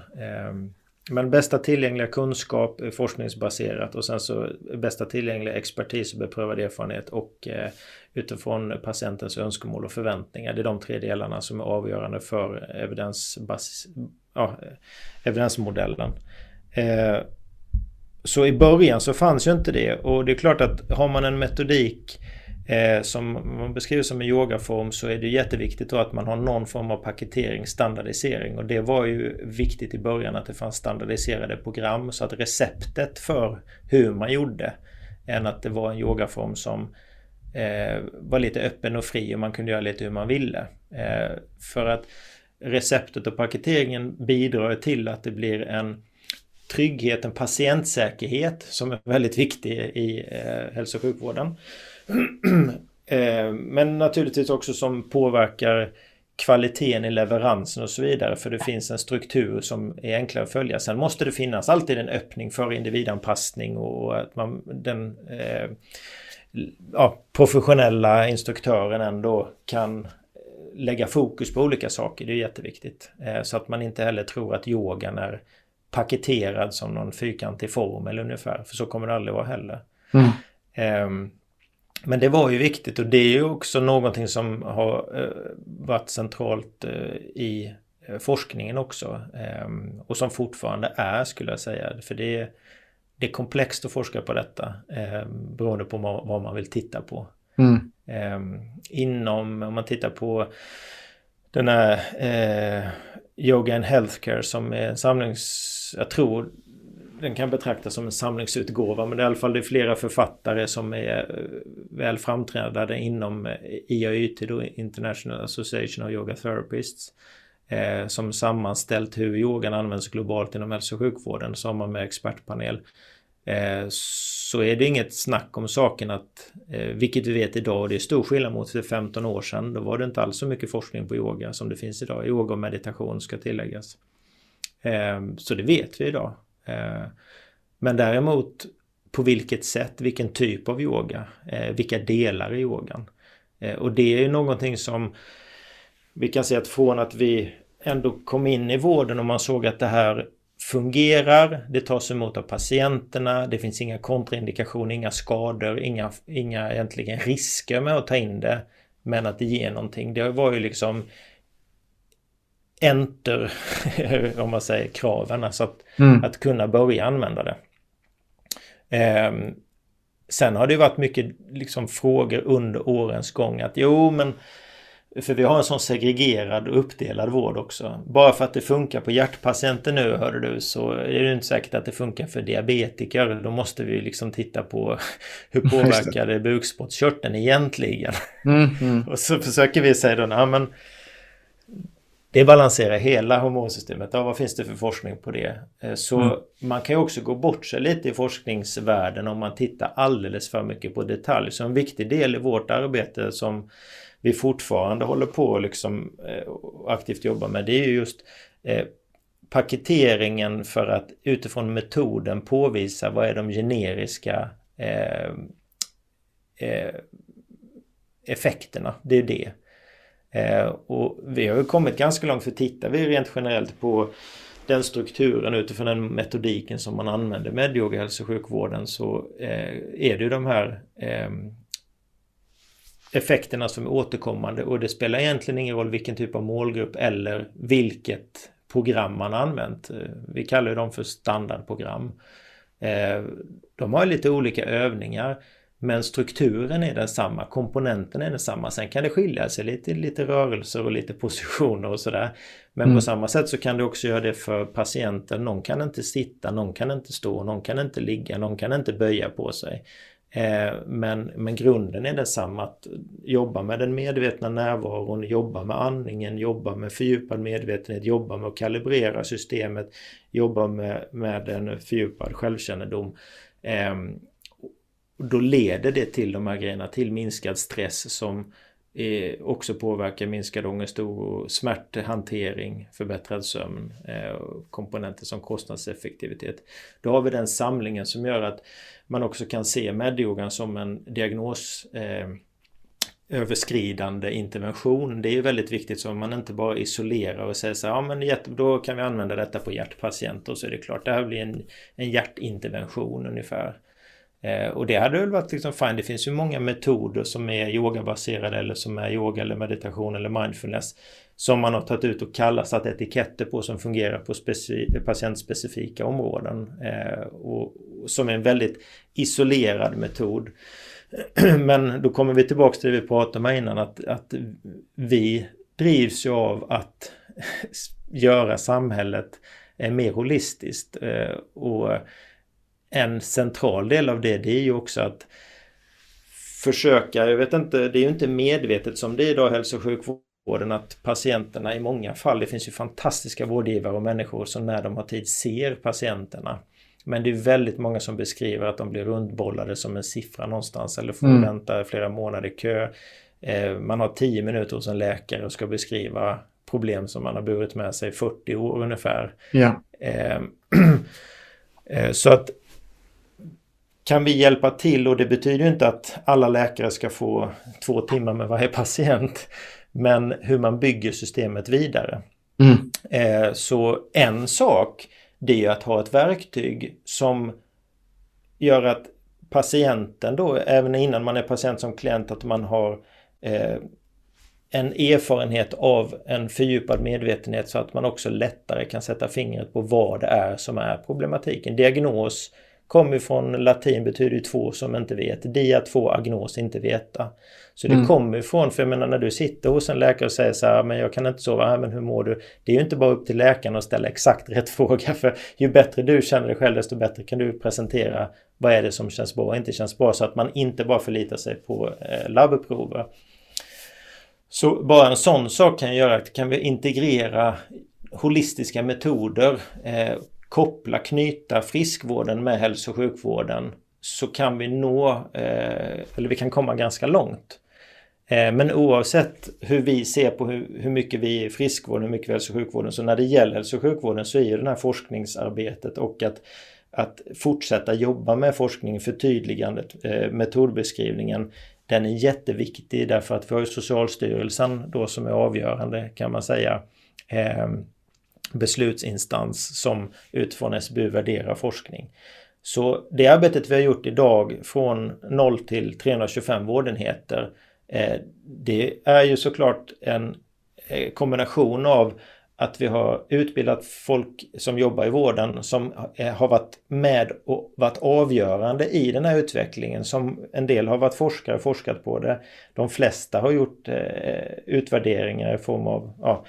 Men bästa tillgängliga kunskap, forskningsbaserat och sen så bästa tillgängliga expertis och beprövad erfarenhet och eh, utifrån patientens önskemål och förväntningar. Det är de tre delarna som är avgörande för evidensbas ja, evidensmodellen. Eh, så i början så fanns ju inte det och det är klart att har man en metodik eh, som man beskriver som en yogaform så är det jätteviktigt då att man har någon form av paketering, standardisering och det var ju viktigt i början att det fanns standardiserade program så att receptet för hur man gjorde än att det var en yogaform som eh, var lite öppen och fri och man kunde göra lite hur man ville. Eh, för att receptet och paketeringen bidrar till att det blir en trygghet, en patientsäkerhet som är väldigt viktig i eh, hälso och sjukvården. Eh, men naturligtvis också som påverkar kvaliteten i leveransen och så vidare. För det finns en struktur som är enklare att följa. Sen måste det finnas alltid en öppning för individanpassning och att man, den eh, ja, professionella instruktören ändå kan lägga fokus på olika saker. Det är jätteviktigt. Eh, så att man inte heller tror att yogan är paketerad som någon fyrkantig formel ungefär. För så kommer det aldrig vara heller. Mm. Eh, men det var ju viktigt och det är ju också någonting som har eh, varit centralt eh, i eh, forskningen också. Ehm, och som fortfarande är skulle jag säga. För det är, det är komplext att forska på detta ehm, beroende på vad man vill titta på. Mm. Ehm, inom, om man tittar på den här eh, Yoga and Healthcare som är en samlings... Jag tror den kan betraktas som en samlingsutgåva men det är i alla fall det är flera författare som är eh, väl framträdande inom eh, IAYT, då International Association of Yoga Therapists. Eh, som sammanställt hur yogan används globalt inom hälso och sjukvården, så har man med expertpanel. Eh, så är det inget snack om saken att, eh, vilket vi vet idag, och det är stor skillnad mot för 15 år sedan, då var det inte alls så mycket forskning på yoga som det finns idag. Yoga och meditation ska tilläggas. Eh, så det vet vi idag. Eh, men däremot på vilket sätt, vilken typ av yoga, eh, vilka delar i yogan. Eh, och det är ju någonting som vi kan se att från att vi ändå kom in i vården och man såg att det här fungerar, det tas emot av patienterna, det finns inga kontraindikationer, inga skador, inga, inga egentligen risker med att ta in det. Men att det ger någonting. Det var ju liksom enter, om man säger, kraven. Alltså att, mm. att kunna börja använda det. Eh, sen har det varit mycket liksom, frågor under årens gång att jo men för vi har en sån segregerad och uppdelad vård också. Bara för att det funkar på hjärtpatienter nu, hörde du, så är det inte säkert att det funkar för diabetiker. Då måste vi liksom titta på hur påverkar det bukspottkörteln egentligen? Mm, mm. och så försöker vi säga då, ja men det balanserar hela hormonsystemet. Ja, vad finns det för forskning på det? Eh, så mm. man kan ju också gå bort sig lite i forskningsvärlden om man tittar alldeles för mycket på detalj. Så en viktig del i vårt arbete som vi fortfarande håller på att liksom, eh, aktivt jobba med det är just eh, paketeringen för att utifrån metoden påvisa vad är de generiska effekterna. Det är det. Eh, och vi har ju kommit ganska långt för tittar vi rent generellt på den strukturen utifrån den metodiken som man använder med yoga hälso och sjukvården så eh, är det ju de här eh, effekterna som är återkommande och det spelar egentligen ingen roll vilken typ av målgrupp eller vilket program man använt. Eh, vi kallar dem för standardprogram. Eh, de har lite olika övningar men strukturen är densamma, komponenten är densamma. Sen kan det skilja sig lite, lite rörelser och lite positioner och sådär. Men mm. på samma sätt så kan du också göra det för patienten. Någon kan inte sitta, någon kan inte stå, någon kan inte ligga, någon kan inte böja på sig. Eh, men, men grunden är densamma, att jobba med den medvetna närvaron, jobba med andningen, jobba med fördjupad medvetenhet, jobba med att kalibrera systemet, jobba med, med en fördjupad självkännedom. Och då leder det till de här grejerna, till minskad stress som eh, också påverkar minskad ångest och smärthantering, förbättrad sömn, eh, komponenter som kostnadseffektivitet. Då har vi den samlingen som gör att man också kan se medyogan som en diagnos eh, överskridande intervention. Det är väldigt viktigt så man inte bara isolerar och säger så här, ja men då kan vi använda detta på hjärtpatienter och så är det klart, det här blir en, en hjärtintervention ungefär. Eh, och det hade väl varit liksom fine. Det finns ju många metoder som är yogabaserade eller som är yoga eller meditation eller mindfulness som man har tagit ut och kallat satt etiketter på som fungerar på patientspecifika områden. Eh, och, och som är en väldigt isolerad metod. Men då kommer vi tillbaka till det vi pratade om innan att, att vi drivs ju av att göra samhället eh, mer holistiskt. Eh, och en central del av det, det är ju också att försöka, jag vet inte, det är ju inte medvetet som det är idag hälso och sjukvården att patienterna i många fall, det finns ju fantastiska vårdgivare och människor som när de har tid ser patienterna. Men det är väldigt många som beskriver att de blir rundbollade som en siffra någonstans eller får mm. vänta flera månader i kö. Eh, man har tio minuter hos en läkare och ska beskriva problem som man har burit med sig 40 år ungefär. Ja. Eh, eh, så att kan vi hjälpa till och det betyder inte att alla läkare ska få två timmar med varje patient. Men hur man bygger systemet vidare. Mm. Eh, så en sak det är att ha ett verktyg som gör att patienten då, även innan man är patient som klient, att man har eh, en erfarenhet av en fördjupad medvetenhet så att man också lättare kan sätta fingret på vad det är som är problematiken. Diagnos kommer från latin betyder ju två som inte vet. Dia två agnos inte veta. Så det mm. kommer ifrån, för jag menar när du sitter hos en läkare och säger så här, men jag kan inte sova, men hur mår du? Det är ju inte bara upp till läkaren att ställa exakt rätt fråga, för ju bättre du känner dig själv, desto bättre kan du presentera vad är det som känns bra och inte känns bra, så att man inte bara förlitar sig på eh, labbprover. Så bara en sån sak kan göra att kan vi integrera holistiska metoder eh, koppla, knyta friskvården med hälso och sjukvården så kan vi nå, eh, eller vi kan komma ganska långt. Eh, men oavsett hur vi ser på hur, hur mycket vi är i friskvården, hur mycket vi är i hälso och sjukvården, så när det gäller hälso och sjukvården så är ju det här forskningsarbetet och att, att fortsätta jobba med forskning, förtydligandet, eh, metodbeskrivningen, den är jätteviktig därför att vi har ju Socialstyrelsen då som är avgörande kan man säga. Ehm, Beslutsinstans som utifrån SBU värderar forskning. Så det arbetet vi har gjort idag från 0 till 325 vårdenheter eh, det är ju såklart en eh, kombination av att vi har utbildat folk som jobbar i vården som eh, har varit med och varit avgörande i den här utvecklingen. Som en del har varit forskare och forskat på det. De flesta har gjort utvärderingar i form av ja,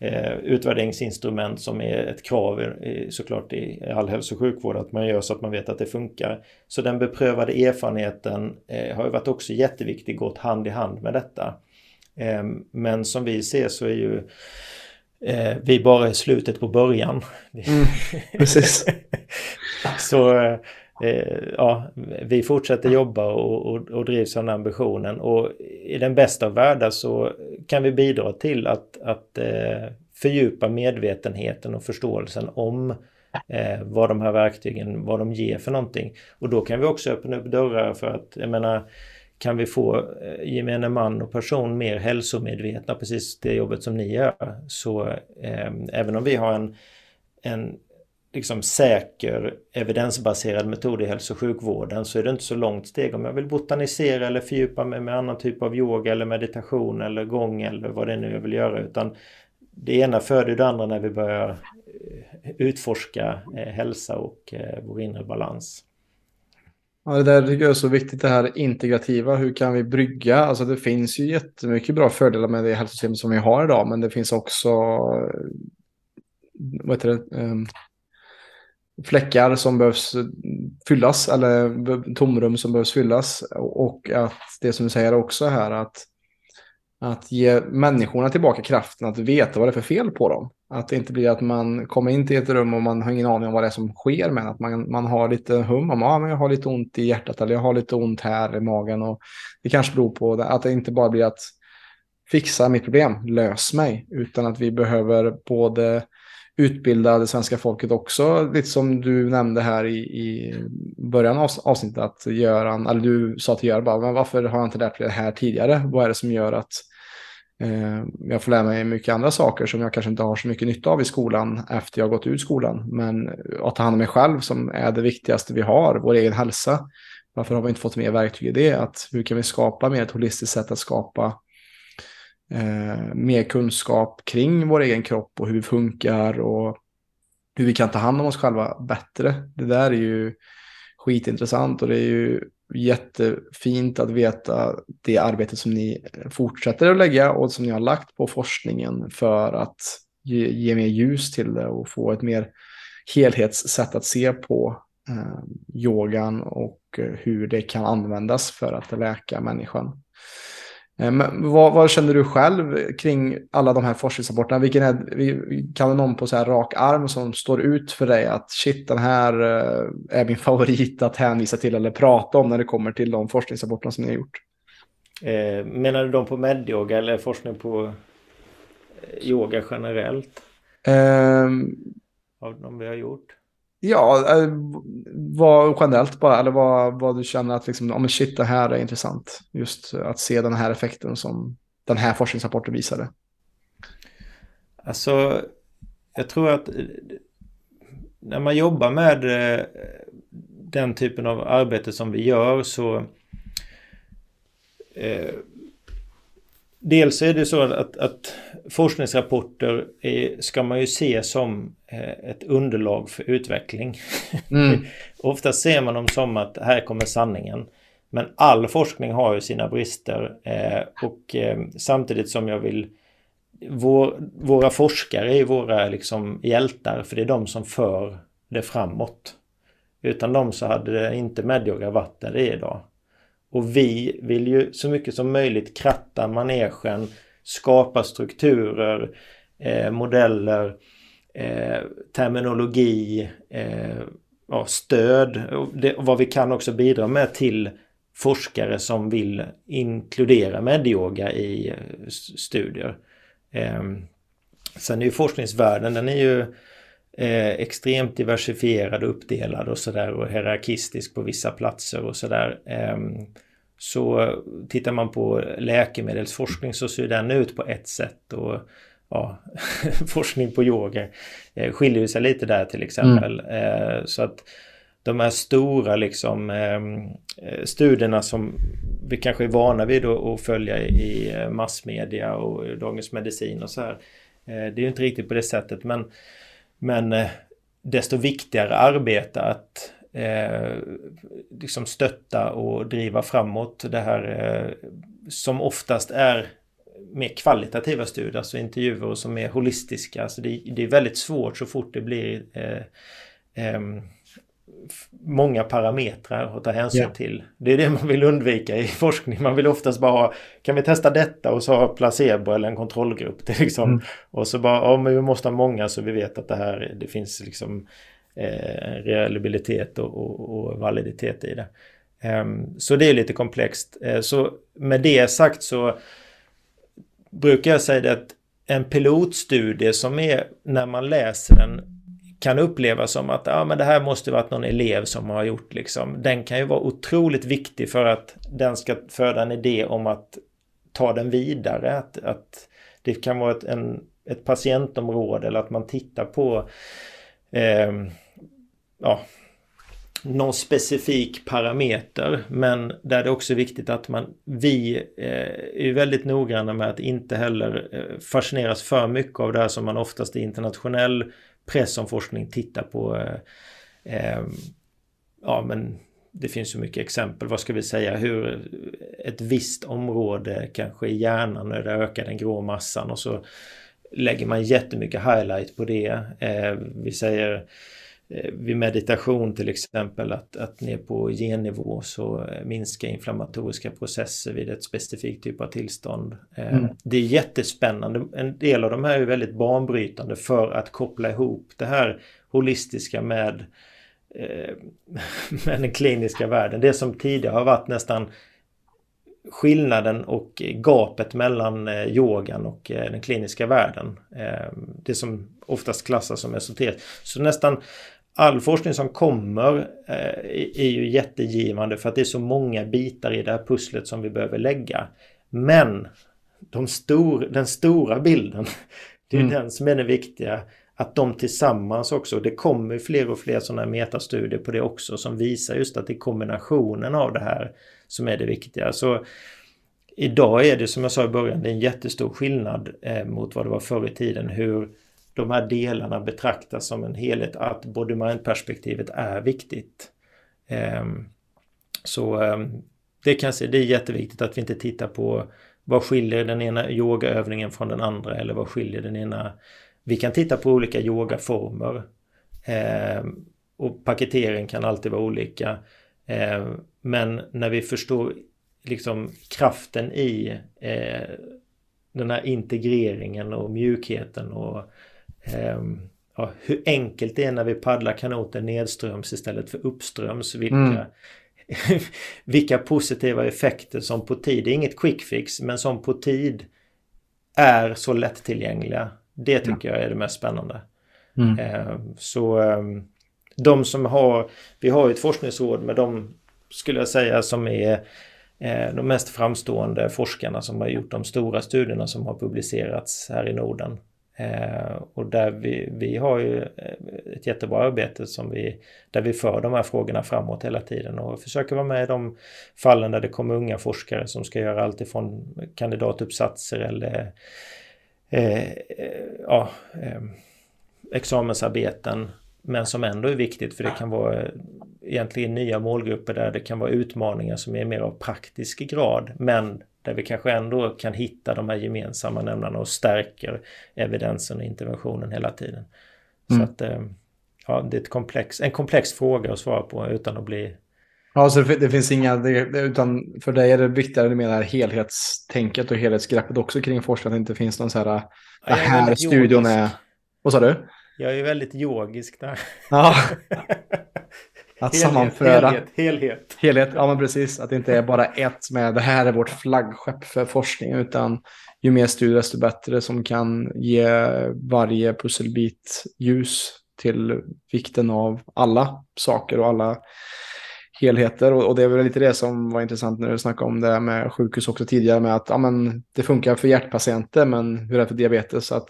eh, utvärderingsinstrument som är ett krav i, såklart i all hälso och sjukvård att man gör så att man vet att det funkar. Så den beprövade erfarenheten eh, har ju varit också jätteviktig, gått hand i hand med detta. Eh, men som vi ser så är ju eh, vi bara i slutet på början. Mm, precis. så Eh, ja, vi fortsätter jobba och, och, och drivs av den ambitionen och i den bästa av världar så kan vi bidra till att, att eh, fördjupa medvetenheten och förståelsen om eh, vad de här verktygen, vad de ger för någonting. Och då kan vi också öppna upp dörrar för att, jag menar, kan vi få eh, gemene man och person mer hälsomedvetna, precis det jobbet som ni gör, så eh, även om vi har en, en liksom säker evidensbaserad metod i hälso och sjukvården så är det inte så långt steg om jag vill botanisera eller fördjupa mig med annan typ av yoga eller meditation eller gång eller vad det nu jag vill göra utan det ena föder det andra när vi börjar eh, utforska eh, hälsa och eh, vår inre balans. Ja, det där tycker jag är så viktigt, det här integrativa. Hur kan vi brygga? Alltså det finns ju jättemycket bra fördelar med det hälsosystem som vi har idag, men det finns också vad heter det, ehm, fläckar som behövs fyllas eller tomrum som behövs fyllas. Och att det som du säger också här att, att ge människorna tillbaka kraften att veta vad det är för fel på dem. Att det inte blir att man kommer in till ett rum och man har ingen aning om vad det är som sker med Att man, man har lite hum om att ah, jag har lite ont i hjärtat eller jag har lite ont här i magen. Och det kanske beror på det, att det inte bara blir att fixa mitt problem, lös mig. Utan att vi behöver både utbilda det svenska folket också, lite som du nämnde här i, i början av avsnittet, att Göran, eller du sa till Göran, bara, men varför har jag inte lärt mig det här tidigare? Vad är det som gör att eh, jag får lära mig mycket andra saker som jag kanske inte har så mycket nytta av i skolan efter jag gått ut skolan. Men att ta hand om mig själv som är det viktigaste vi har, vår egen hälsa. Varför har vi inte fått mer verktyg i det? Att hur kan vi skapa mer ett holistiskt sätt att skapa eh, mer kunskap kring vår egen kropp och hur vi funkar och hur vi kan ta hand om oss själva bättre. Det där är ju skitintressant och det är ju jättefint att veta det arbete som ni fortsätter att lägga och som ni har lagt på forskningen för att ge, ge mer ljus till det och få ett mer helhetssätt att se på eh, yogan och eh, hur det kan användas för att läka människan. Eh, men vad, vad, känner du själv kring alla de här forskningsrapporterna? Vilken är, kan någon på så här rak arm som står ut för dig att shit, den här eh, är min favorit att hänvisa till eller prata om när det kommer till de forskningsrapporterna som ni har gjort? Eh, menar du de på medyoga eller forskning på eh, yoga generellt? Um, Av de vi har gjort? Ja, eh, vad generellt bara, eller vad, vad du känner att liksom, oh, shit, det här är intressant. Just att se den här effekten som den här forskningsrapporten visade. Alltså, jag tror att eh, när man jobbar med eh, den typen av arbete som vi gör så Dels är det så att, att forskningsrapporter är, ska man ju se som eh, ett underlag för utveckling. Mm. Ofta ser man dem som att här kommer sanningen. Men all forskning har ju sina brister eh, och eh, samtidigt som jag vill vår, våra forskare är våra liksom hjältar för det är de som för det framåt. Utan dem så hade det inte Medyoga varit där det är idag. Och vi vill ju så mycket som möjligt kratta manegen, skapa strukturer, eh, modeller, eh, terminologi, eh, ja, stöd och, det, och vad vi kan också bidra med till forskare som vill inkludera medyoga i eh, studier. Eh, sen är ju forskningsvärlden, den är ju eh, extremt diversifierad och uppdelad och sådär och hierarkistisk på vissa platser och sådär. Eh, så tittar man på läkemedelsforskning så ser den ut på ett sätt och ja, forskning på yoga eh, skiljer sig lite där till exempel. Mm. Eh, så att de här stora liksom ehm, eh, studierna som vi kanske är vana vid att följa i massmedia och Dagens Medicin och så här. Det är ju inte riktigt på det sättet men men eh, desto viktigare arbete att eh, liksom stötta och driva framåt det här eh, som oftast är mer kvalitativa studier, alltså intervjuer som är holistiska. Alltså det, det är väldigt svårt så fort det blir eh, eh, många parametrar att ta hänsyn yeah. till. Det är det man vill undvika i forskning. Man vill oftast bara ha, kan vi testa detta och så ha placebo eller en kontrollgrupp. Det liksom, mm. Och så bara, ja men vi måste ha många så vi vet att det här, det finns liksom eh, reliabilitet och, och, och, validitet i det. Um, så det är lite komplext. Uh, så med det sagt så brukar jag säga att en pilotstudie som är när man läser den kan upplevas som att ja, men det här måste varit någon elev som har gjort liksom. Den kan ju vara otroligt viktig för att den ska föda en idé om att ta den vidare. Att, att det kan vara ett, en, ett patientområde eller att man tittar på eh, ja, någon specifik parameter. Men där det också är viktigt att man, vi eh, är väldigt noggranna med att inte heller eh, fascineras för mycket av det här som man oftast i internationell press om forskning tittar på. Eh, eh, ja men det finns så mycket exempel, vad ska vi säga, hur ett visst område kanske i hjärnan när det ökar den grå massan och så lägger man jättemycket highlight på det. Eh, vi säger Eh, vid meditation till exempel att, att ner på gennivå så eh, minskar inflammatoriska processer vid ett specifikt typ av tillstånd. Eh, mm. Det är jättespännande. En del av de här är väldigt banbrytande för att koppla ihop det här holistiska med, med den kliniska världen. Det som tidigare har varit nästan skillnaden och gapet mellan yogan och den kliniska världen. Det som oftast klassas som esoteriskt. Så nästan all forskning som kommer eh, är ju jättegivande för att det är så många bitar i det här pusslet som vi behöver lägga. Men de stor, den stora bilden, det är mm. den som är den viktiga. Att de tillsammans också, det kommer fler och fler sådana metastudier på det också som visar just att det är kombinationen av det här som är det viktiga. Så idag är det som jag sa i början, det är en jättestor skillnad eh, mot vad det var förr i tiden. Hur de här delarna betraktas som en helhet, att body-mind-perspektivet är viktigt. Ehm, så ehm, det kan jag säga, det är jätteviktigt att vi inte tittar på vad skiljer den ena yogaövningen från den andra eller vad skiljer den ena... Vi kan titta på olika yogaformer. Ehm, och paketering kan alltid vara olika. Men när vi förstår liksom kraften i eh, den här integreringen och mjukheten och ja, hur enkelt det är när vi paddlar kanoten nedströms istället för uppströms. Vilka, mm. vilka positiva effekter som på tid, det är inget quick fix, men som på tid är så lättillgängliga. Det tycker ja. jag är det mest spännande. Mm. Ehm, så ehm, de som har, vi har ju ett forskningsråd med de skulle jag säga som är eh, de mest framstående forskarna som har gjort de stora studierna som har publicerats här i Norden. Eh, och där vi, vi har ju eh, ett jättebra arbete som vi, där vi för de här frågorna framåt hela tiden och försöker vara med i de fallen där det kommer unga forskare som ska göra allt ifrån kandidatuppsatser eller eh, eh ja, eh, examensarbeten men som ändå är viktigt för det kan vara eh, egentligen nya målgrupper där det kan vara utmaningar som är mer av praktisk grad men där vi kanske ändå kan hitta de här gemensamma nämnarna och stärker evidensen och interventionen hela tiden. Mm. Så att eh, ja, det är komplex, en komplex fråga att svara på utan att bli Ja, så det, finns inga, det, utan för dig är det viktigare med det här helhetstänket och helhetsgreppet också kring forskning, att det inte finns någon så här, ja, det här studion är... Vad sa du? Jag är väldigt yogisk där. Ja. Att helhet, sammanföra. Helhet, helhet. Helhet, ja men precis. Att det inte är bara ett med det här är vårt flaggskepp för forskning. Utan ju mer studier desto bättre som kan ge varje pusselbit ljus till vikten av alla saker och alla helheter. Och, det är väl lite det som var intressant när du snackade om det med sjukhus också tidigare. Med att ja, men det funkar för hjärtpatienter men hur är det för diabetes? Så att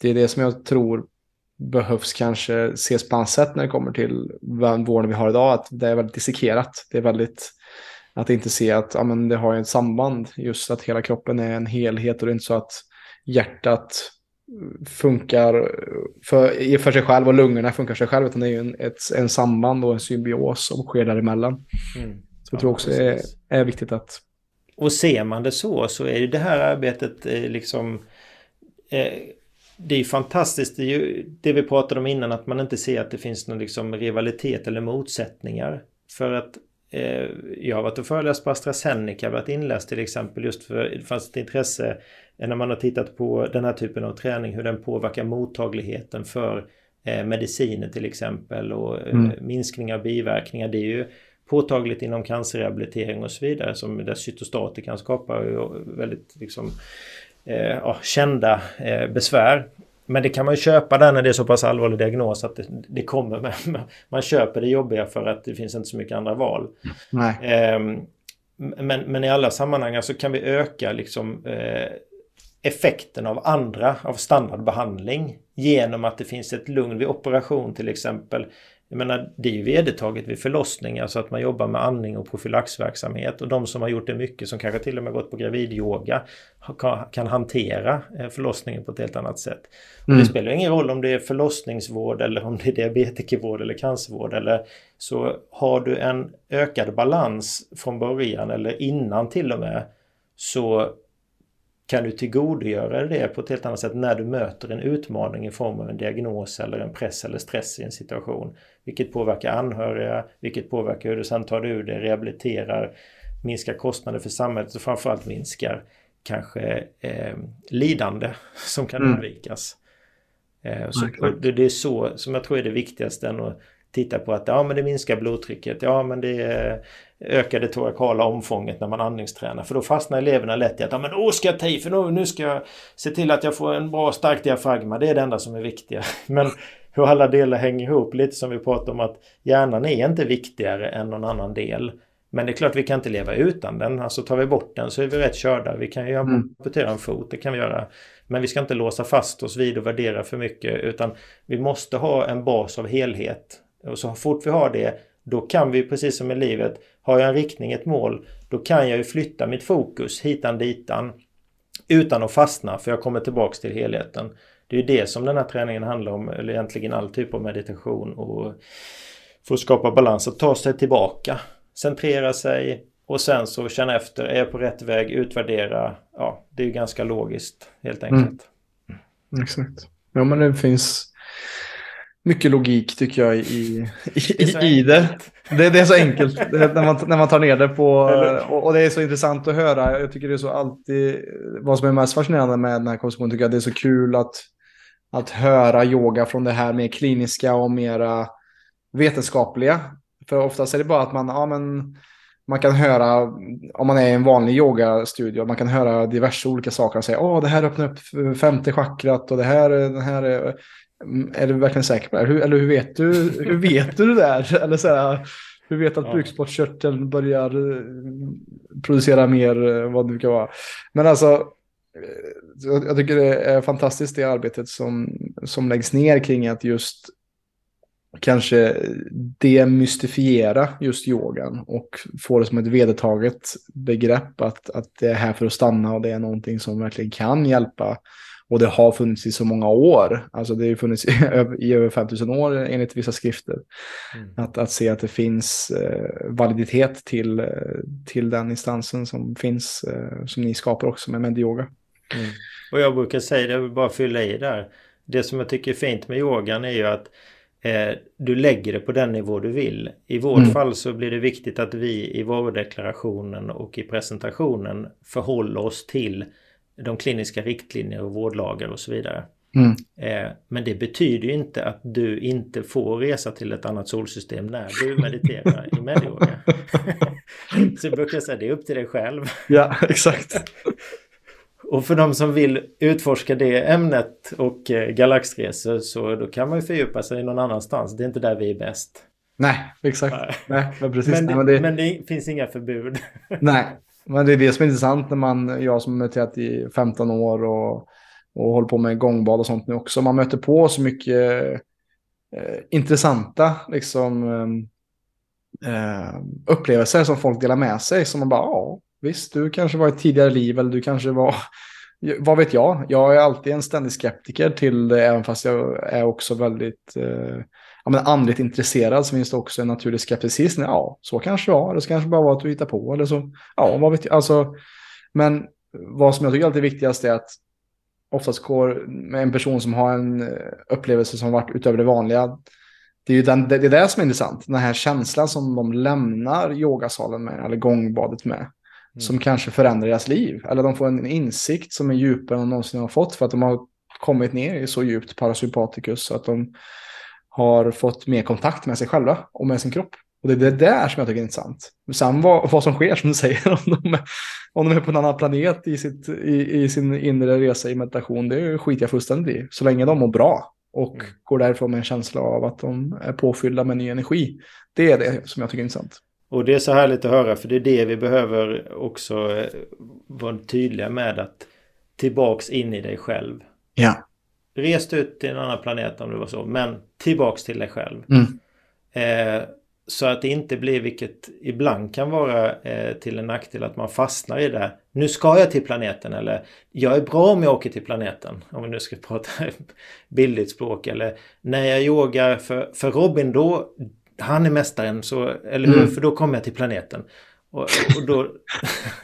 det är det som jag tror behövs kanske ses på annat sätt när det kommer till vården vi har idag. Att det är väldigt dissekerat. Det är väldigt att inte se att ja, men det har ett samband. Just att hela kroppen är en helhet och det är inte så att hjärtat funkar för, för sig själv och lungorna funkar sig själv. Utan det är ju en, ett, en samband och en symbios som sker däremellan. Mm. Så jag tror också är, är viktigt att... Och ser man det så så är ju det här arbetet eh, liksom eh, det är fantastiskt, det, är ju det vi pratade om innan, att man inte ser att det finns någon liksom rivalitet eller motsättningar. För att eh, jag har varit och föreläst på AstraZeneca, varit inläst till exempel just för det fanns ett intresse när man har tittat på den här typen av träning, hur den påverkar mottagligheten för eh, mediciner till exempel och eh, mm. minskning av biverkningar. Det är ju påtagligt inom cancerrehabilitering och så vidare som där cytostatika skapar väldigt liksom eh, ja, kända eh, besvär. men det kan man ju köpa där när det är så pass allvarlig diagnos att det, det kommer med. Man köper det jobbiga för att det finns inte så mycket andra val. Eh, men, men i alla sammanhang så kan vi öka liksom eh, effekten av andra, av standardbehandling genom att det finns ett lugn vid operation till exempel. Jag menar, det är ju vedertaget vid förlossningar så att man jobbar med andning och profylaxverksamhet och de som har gjort det mycket, som kanske till och med gått på gravidyoga, kan hantera eh, förlossningen på ett helt annat sätt. Mm. det spelar ingen roll om det är förlossningsvård eller om det är diabetikervård eller cancervård eller så har du en ökad balans från början eller innan till och med så kan du tillgodogöra dig det på ett helt annat sätt när du möter en utmaning i form av en diagnos eller en press eller stress i en situation. Vilket påverkar anhöriga, vilket påverkar hur du sen tar dig ur det, rehabiliterar, minskar kostnader för samhället och framförallt minskar kanske eh, lidande som kan mm. undvikas. Eh, så, det, det, är så som jag tror är det viktigaste än att titta på att ja men det minskar blodtrycket, ja men det ökar det torakala omfånget när man andningstränar. För då fastnar eleverna lätt i att ja men åh ska jag ta i för nu, nu ska jag se till att jag får en bra stark diafragma. Det är det enda som är viktiga. Men hur alla delar hänger ihop, lite som vi pratade om att hjärnan är inte viktigare än någon annan del. Men det är klart vi kan inte leva utan den. Alltså tar vi bort den så är vi rätt körda. Vi kan ju mm. amputera en fot, det kan vi göra. Men vi ska inte låsa fast oss vid och värdera för mycket utan vi måste ha en bas av helhet. Och så fort vi har det, då kan vi precis som i livet, har jag en riktning, ett mål, då kan jag ju flytta mitt fokus hitan ditan utan att fastna för jag kommer tillbaks till helheten. Det är ju det som den här träningen handlar om, eller egentligen all typ av meditation och för att skapa balans, att ta sig tillbaka, centrera sig och sen så känna efter, är jag på rätt väg, utvärdera. Ja, det är ju ganska logiskt helt enkelt. Mm. Exakt. Ja, men det finns mycket logik tycker jag i, i, i det. Det. Det är så enkelt när, man, när man tar ner det på... Och, och, det är så intressant att höra. Jag tycker det är så alltid... Vad som är mest fascinerande med den här konstruktionen tycker jag det är så kul att, att höra yoga från det här mer kliniska och mera vetenskapliga. För oftast är det bara att man... Ja, men, man kan höra, om man är i en vanlig yogastudio, man kan höra diverse olika saker och säga åh, det här öppnar upp femte chakrat och det här, den här Mm, är du verkligen säker på det? Hur, eller hur vet du, hur vet du det där? Eller så här, hur vet du att ja. bukspottkörteln börjar eh, producera mer eh, vad det kan vara? Men alltså, eh, jag tycker det är fantastiskt det arbetet som, som läggs ner kring att just kanske demystifiera just yogan och få det som ett vedertaget begrepp att, att det är här för att stanna och det är någonting som verkligen kan hjälpa och det har funnits i så många år. Alltså det har funnits i, över 5000 år enligt vissa skrifter. Mm. Att, att se att det finns eh, validitet till, eh, till den instansen som finns, eh, som ni skapar också med medyoga. Mm. Och jag brukar säga det, jag vill bara fylla i där. Det som jag tycker är fint med yogan är ju att du lägger det på den nivå du vill. I vårt mm. fall så blir det viktigt att vi i varudeklarationen och i presentationen förhåller oss till de kliniska riktlinjer och vårdlagar och så vidare. Mm. Eh, men det betyder ju inte att du inte får resa till ett annat solsystem när du mediterar i medyoga. så jag brukar säga det är upp till dig själv. Ja, exakt. Och för de som vill utforska det ämnet och eh, galaxresor så då kan man ju fördjupa sig någon annanstans. Det är inte där vi är bäst. Nej, exakt. Nej, men, precis. Men, det, men, det... men det finns inga förbud. Nej, men det är det som är intressant när man, jag som har mediterat i 15 år och, och håller på med gångbad och sånt nu också, man möter på så mycket eh, intressanta liksom, eh, upplevelser som folk delar med sig. Som man bara, ja, visst, du kanske var i ett tidigare liv eller du kanske var, vad vet jag? Jag är alltid en ständig skeptiker till det, även fast jag är också väldigt eh, ja, men andligt intresserad så finns det också en naturlig skepticism. Ja, så kanske det var. Eller så kanske det bara var att du hittar på. Eller så, ja, vad vet jag. Alltså, men vad som jag tycker alltid är viktigast är att oftast går med en person som har en eh, upplevelse som varit utöver det vanliga. Det är ju den, det, det är det som är intressant. Den här känslan som de lämnar yogasalen med, eller gångbadet med. Mm. Som kanske förändrar deras liv. Eller de får en insikt som är djupare än de någonsin har fått. För att de har kommit ner i så djupt parasympaticus. Så att de har fått mer kontakt med sig själva och med sin kropp. Och det är det där som jag tycker är intressant. Sen vad, vad som sker, som du säger, om de, är, om de är på en annan planet i, sitt, i, i sin inre resa i meditation, det skiter jag fullständigt i. Så länge de mår bra och mm. går därifrån med en känsla av att de är påfyllda med ny energi. Det är det som jag tycker är intressant. Och det är så härligt att höra för det är det vi behöver också eh, vara tydliga med att tillbaks in i dig själv. Ja. Rest ut till en annan planet om det var så, men tillbaks till dig själv. Mm. Eh, så att det inte blir, vilket ibland kan vara eh, till en nackdel, att man fastnar i det. Nu ska jag till planeten eller jag är bra om jag åker till planeten. Om vi nu ska prata bildligt språk. Eller när jag yogar för, för Robin då, han är mästaren, så, eller hur? Mm. För då kommer jag till planeten. Och, och då,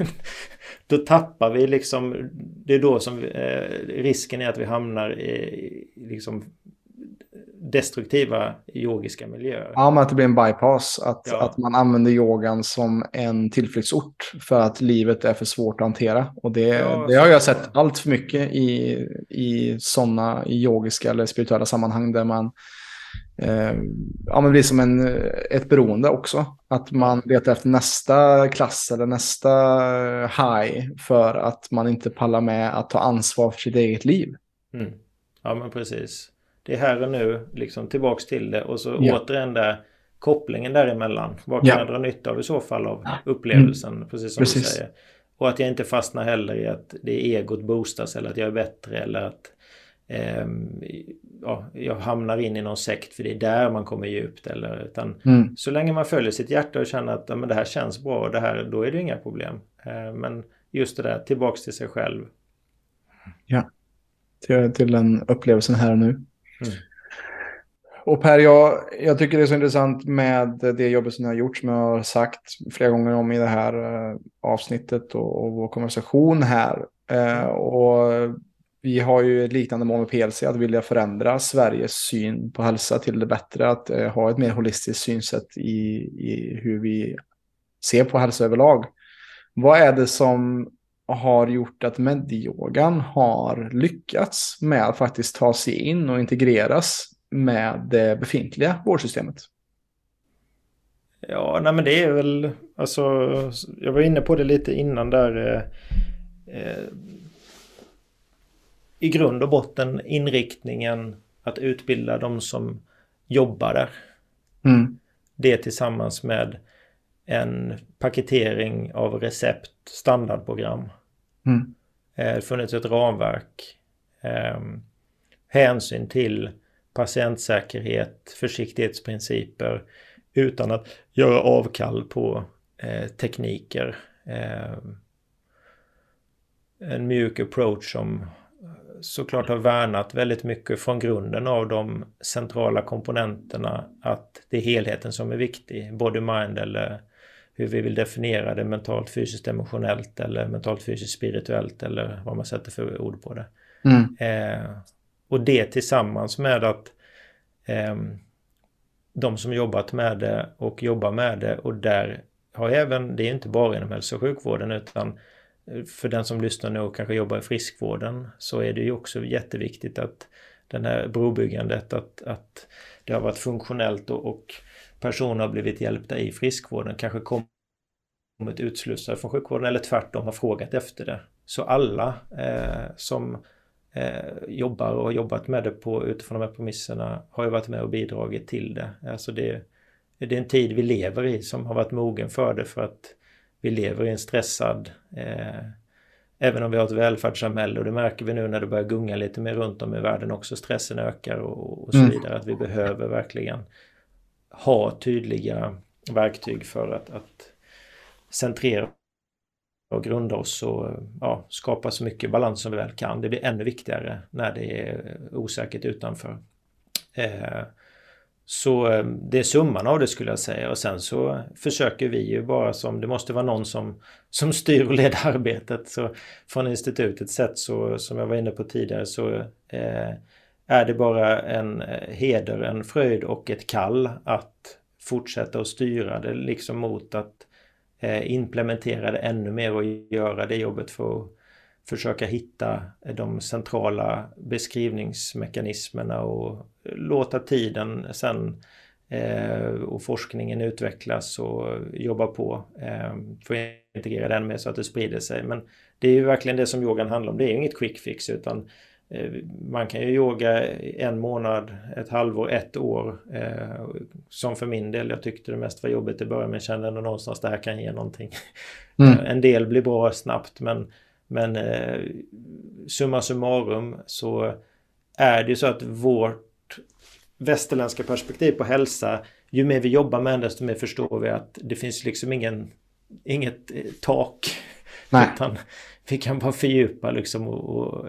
då tappar vi liksom, det är då som eh, risken är att vi hamnar i liksom destruktiva yogiska miljöer. Ja, men att det blir en bypass. Att, ja. att man använder yogan som en tillflyktsort för att livet är för svårt att hantera. Och det, ja, det har jag sett allt för mycket i, i sådana yogiska eller spirituella sammanhang där man eh, ja, men blir som en, ett beroende också. Att man letar efter nästa klass eller nästa high för att man inte pallar med att ta ansvar för sitt eget liv. Mm. Ja, men precis. Det är här och nu, liksom tillbaks till det och så ja. återigen där kopplingen däremellan. Vad kan ja. jag dra nytta av i så fall av upplevelsen, mm. precis som precis. du säger. Och att jag inte fastnar heller i att det är egot boostas eller att jag är bättre eller att eh, ja, jag hamnar in i någon sekt för det är där man kommer djupt. Eller, utan mm. Så länge man följer sitt hjärta och känner att ja, men det här känns bra, och det här, då är det inga problem. Eh, men just det där, tillbaks till sig själv. Ja, till, till den upplevelsen här och nu. Mm. Och Per, jag, jag tycker det är så intressant med det jobbet som ni har gjort, som jag har sagt flera gånger om i det här uh, avsnittet och, och vår konversation här. Uh, och vi har ju ett liknande mål med PLC, att vilja förändra Sveriges syn på hälsa till det bättre, att eh, ha ett mer holistiskt synsätt i, i hur vi ser på hälsa överlag. Vad är det som har gjort att medyogan har lyckats med att faktiskt ta sig in och integreras med det befintliga vårdsystemet? Ja, nej men det är väl, alltså, jag var inne på det lite innan där. Eh, eh, i grund och botten inriktningen att utbilda de som jobbar där. Mm. Det tillsammans med en paketering av recept, standardprogram Mm. Eh, funnits ett ramverk. Eh, hänsyn till patientsäkerhet, försiktighetsprinciper utan att göra avkall på eh, tekniker. Eh, en mjuk approach som såklart har värnat väldigt mycket från grunden av de centrala komponenterna att det är helheten som är viktig, body mind eller hur vi vill definiera det mentalt, fysiskt, emotionellt eller mentalt, fysiskt, spirituellt eller vad man sätter för ord på det. Mm. Eh, och det tillsammans med att eh, de som jobbat med det och jobbar med det och där har även, det är inte bara inom hälso och sjukvården utan för den som lyssnar nu och kanske jobbar i friskvården så är det ju också jätteviktigt att den här brobyggandet att, att det har varit funktionellt och, och personer har blivit hjälpta i friskvården kanske kommit utslussade från sjukvården eller tvärtom har frågat efter det. Så alla eh, som eh, jobbar och har jobbat med det på, utifrån de här premisserna har ju varit med och bidragit till det. Alltså det, det är en tid vi lever i som har varit mogen för det för att vi lever i en stressad eh, Även om vi har ett välfärdssamhälle och det märker vi nu när det börjar gunga lite mer runt om i världen också. Stressen ökar och, och så mm. vidare. Att vi behöver verkligen ha tydliga verktyg för att, att centrera och grunda oss och ja, skapa så mycket balans som vi väl kan. Det blir ännu viktigare när det är osäkert utanför. Eh, så eh, det är summan av det skulle jag säga och sen så försöker vi ju bara som, det måste vara någon som, som styr och leder arbetet. Så från institutets sätt så, som jag var inne på tidigare så eh, är det bara en eh, heder, en fröjd och ett kall att fortsätta att styra det liksom mot att eh, implementera det ännu mer och göra det jobbet för att försöka hitta de centrala beskrivningsmekanismerna och låta tiden sen Eh, och forskningen utvecklas och jobbar på eh, för att integrera den med så att det sprider sig. Men det är ju verkligen det som yogan handlar om. Det är inget quick fix utan eh, man kan ju yoga en månad, ett halvår, ett år. Som för min del, jag tyckte det mest var jobbigt i början men kände ändå någonstans att det här kan ge någonting. Mm. En del blir bra snabbt men, men summa summarum så är det ju så att vårt västerländska perspektiv på hälsa, ju mer vi jobbar med det desto mer förstår vi att det finns liksom ingen, inget eh, tak. Nej. Utan vi kan bara fördjupa liksom och, och,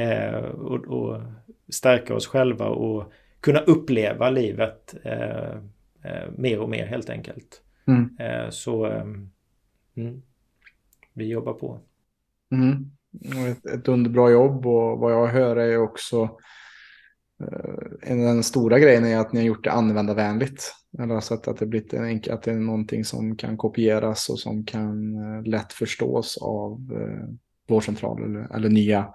eh, och, och stärka oss själva och kunna uppleva livet eh, eh, mer och mer helt enkelt. Mm. Eh, så mm, vi jobbar på. Mm. Ett, ett underbra jobb och vad jag hör är också Eh, den stora grejen är att ni har gjort det användarvänligt. Eller alltså att, att, det blivit en, att det är någonting som kan kopieras och som kan eh, lätt förstås av eh, vårdcentraler eller, eller nya.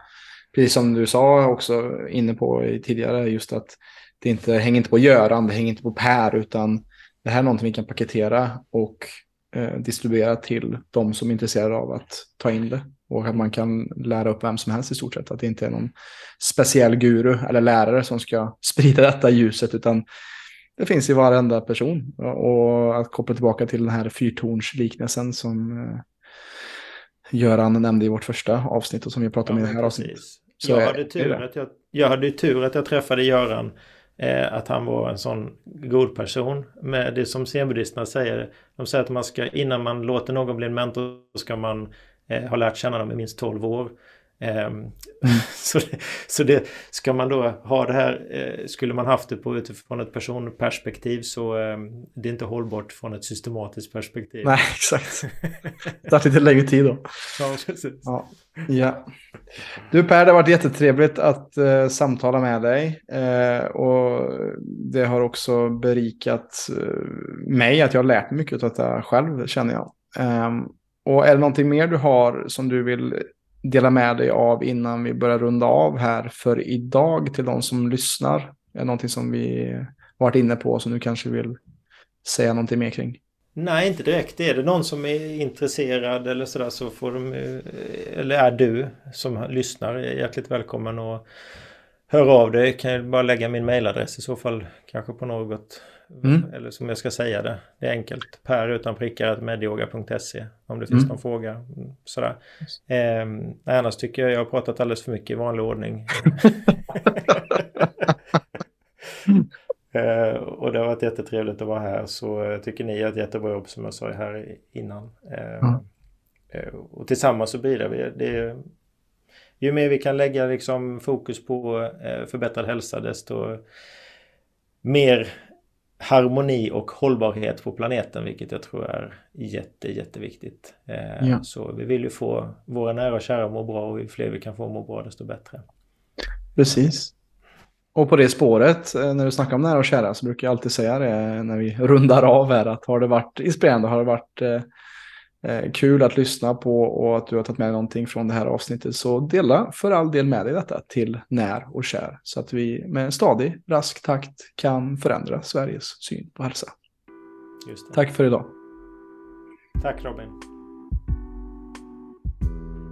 Precis som du sa också inne på tidigare, just att det inte hänger inte på Göran, det hänger inte på Per, utan det här är någonting vi kan paketera och eh, distribuera till de som är intresserade av att ta in det. Och att man kan lära upp vem som helst i stort sett. Att det inte är någon speciell guru eller lärare som ska sprida detta ljuset. Utan det finns i varenda person. Och att koppla tillbaka till den här fyrtornsliknelsen som eh, Göran nämnde i vårt första avsnitt och som vi pratade om ja, i det här avsnittet. jag, hade tur att jag, jag hade tur att jag träffade Göran. Eh, att han var en sån god person. Med det som zenbuddhisterna säger. De säger att man ska, innan man låter någon bli en mentor ska man har lärt känna dem i minst 12 år. Eh, mm. så, det, så det ska man då ha det här, eh, skulle man haft det på utifrån ett personperspektiv så eh, det är inte hållbart från ett systematiskt perspektiv. Nej, exakt. Det tar lite längre tid då. Ja, precis. Ja. ja. Du Per, det har varit jättetrevligt att eh, samtala med dig. Eh, och det har också berikat eh, mig, att jag har lärt mig mycket av detta själv, känner jag. Um, och är det någonting mer du har som du vill dela med dig av innan vi börjar runda av här för idag till de som lyssnar? Är det någonting som vi varit inne på som du kanske vill säga någonting mer kring? Nej, inte direkt. Är det någon som är intresserad eller sådär så får de, eh, eller är du som lyssnar hjärtligt välkommen och höra av dig. Kan jag bara lägga min mailadress i så fall kanske på något Mm. Eller som jag ska säga det. Det är enkelt. Per utan prickar medyoga.se om det finns mm. någon fråga. Mm, sådär. Eh, annars tycker jag jag har pratat alldeles för mycket i vanlig ordning. eh, och det har varit jättetrevligt att vara här. Så tycker ni att jättebra jobb som jag sa här innan. Eh, mm. och tillsammans så bidrar vi. Det, ju mer vi kan lägga liksom fokus på eh, förbättrad hälsa desto mer harmoni och hållbarhet på planeten, vilket jag tror är jätte, jätteviktigt. Eh, ja. Så vi vill ju få våra nära och kära må bra och ju fler vi kan få må bra, desto bättre. Precis. Och på det spåret, eh, när du snackar om nära och kära, så brukar jag alltid säga det när vi rundar av här, att har det varit inspirerande, har det varit eh, Eh, kul att lyssna på och att du har tagit med någonting från det här avsnittet. Så dela för all del med dig detta till när och kär. Så att vi med en stadig, rask takt kan förändra Sveriges syn på hälsa. Tack för idag. Tack Robin.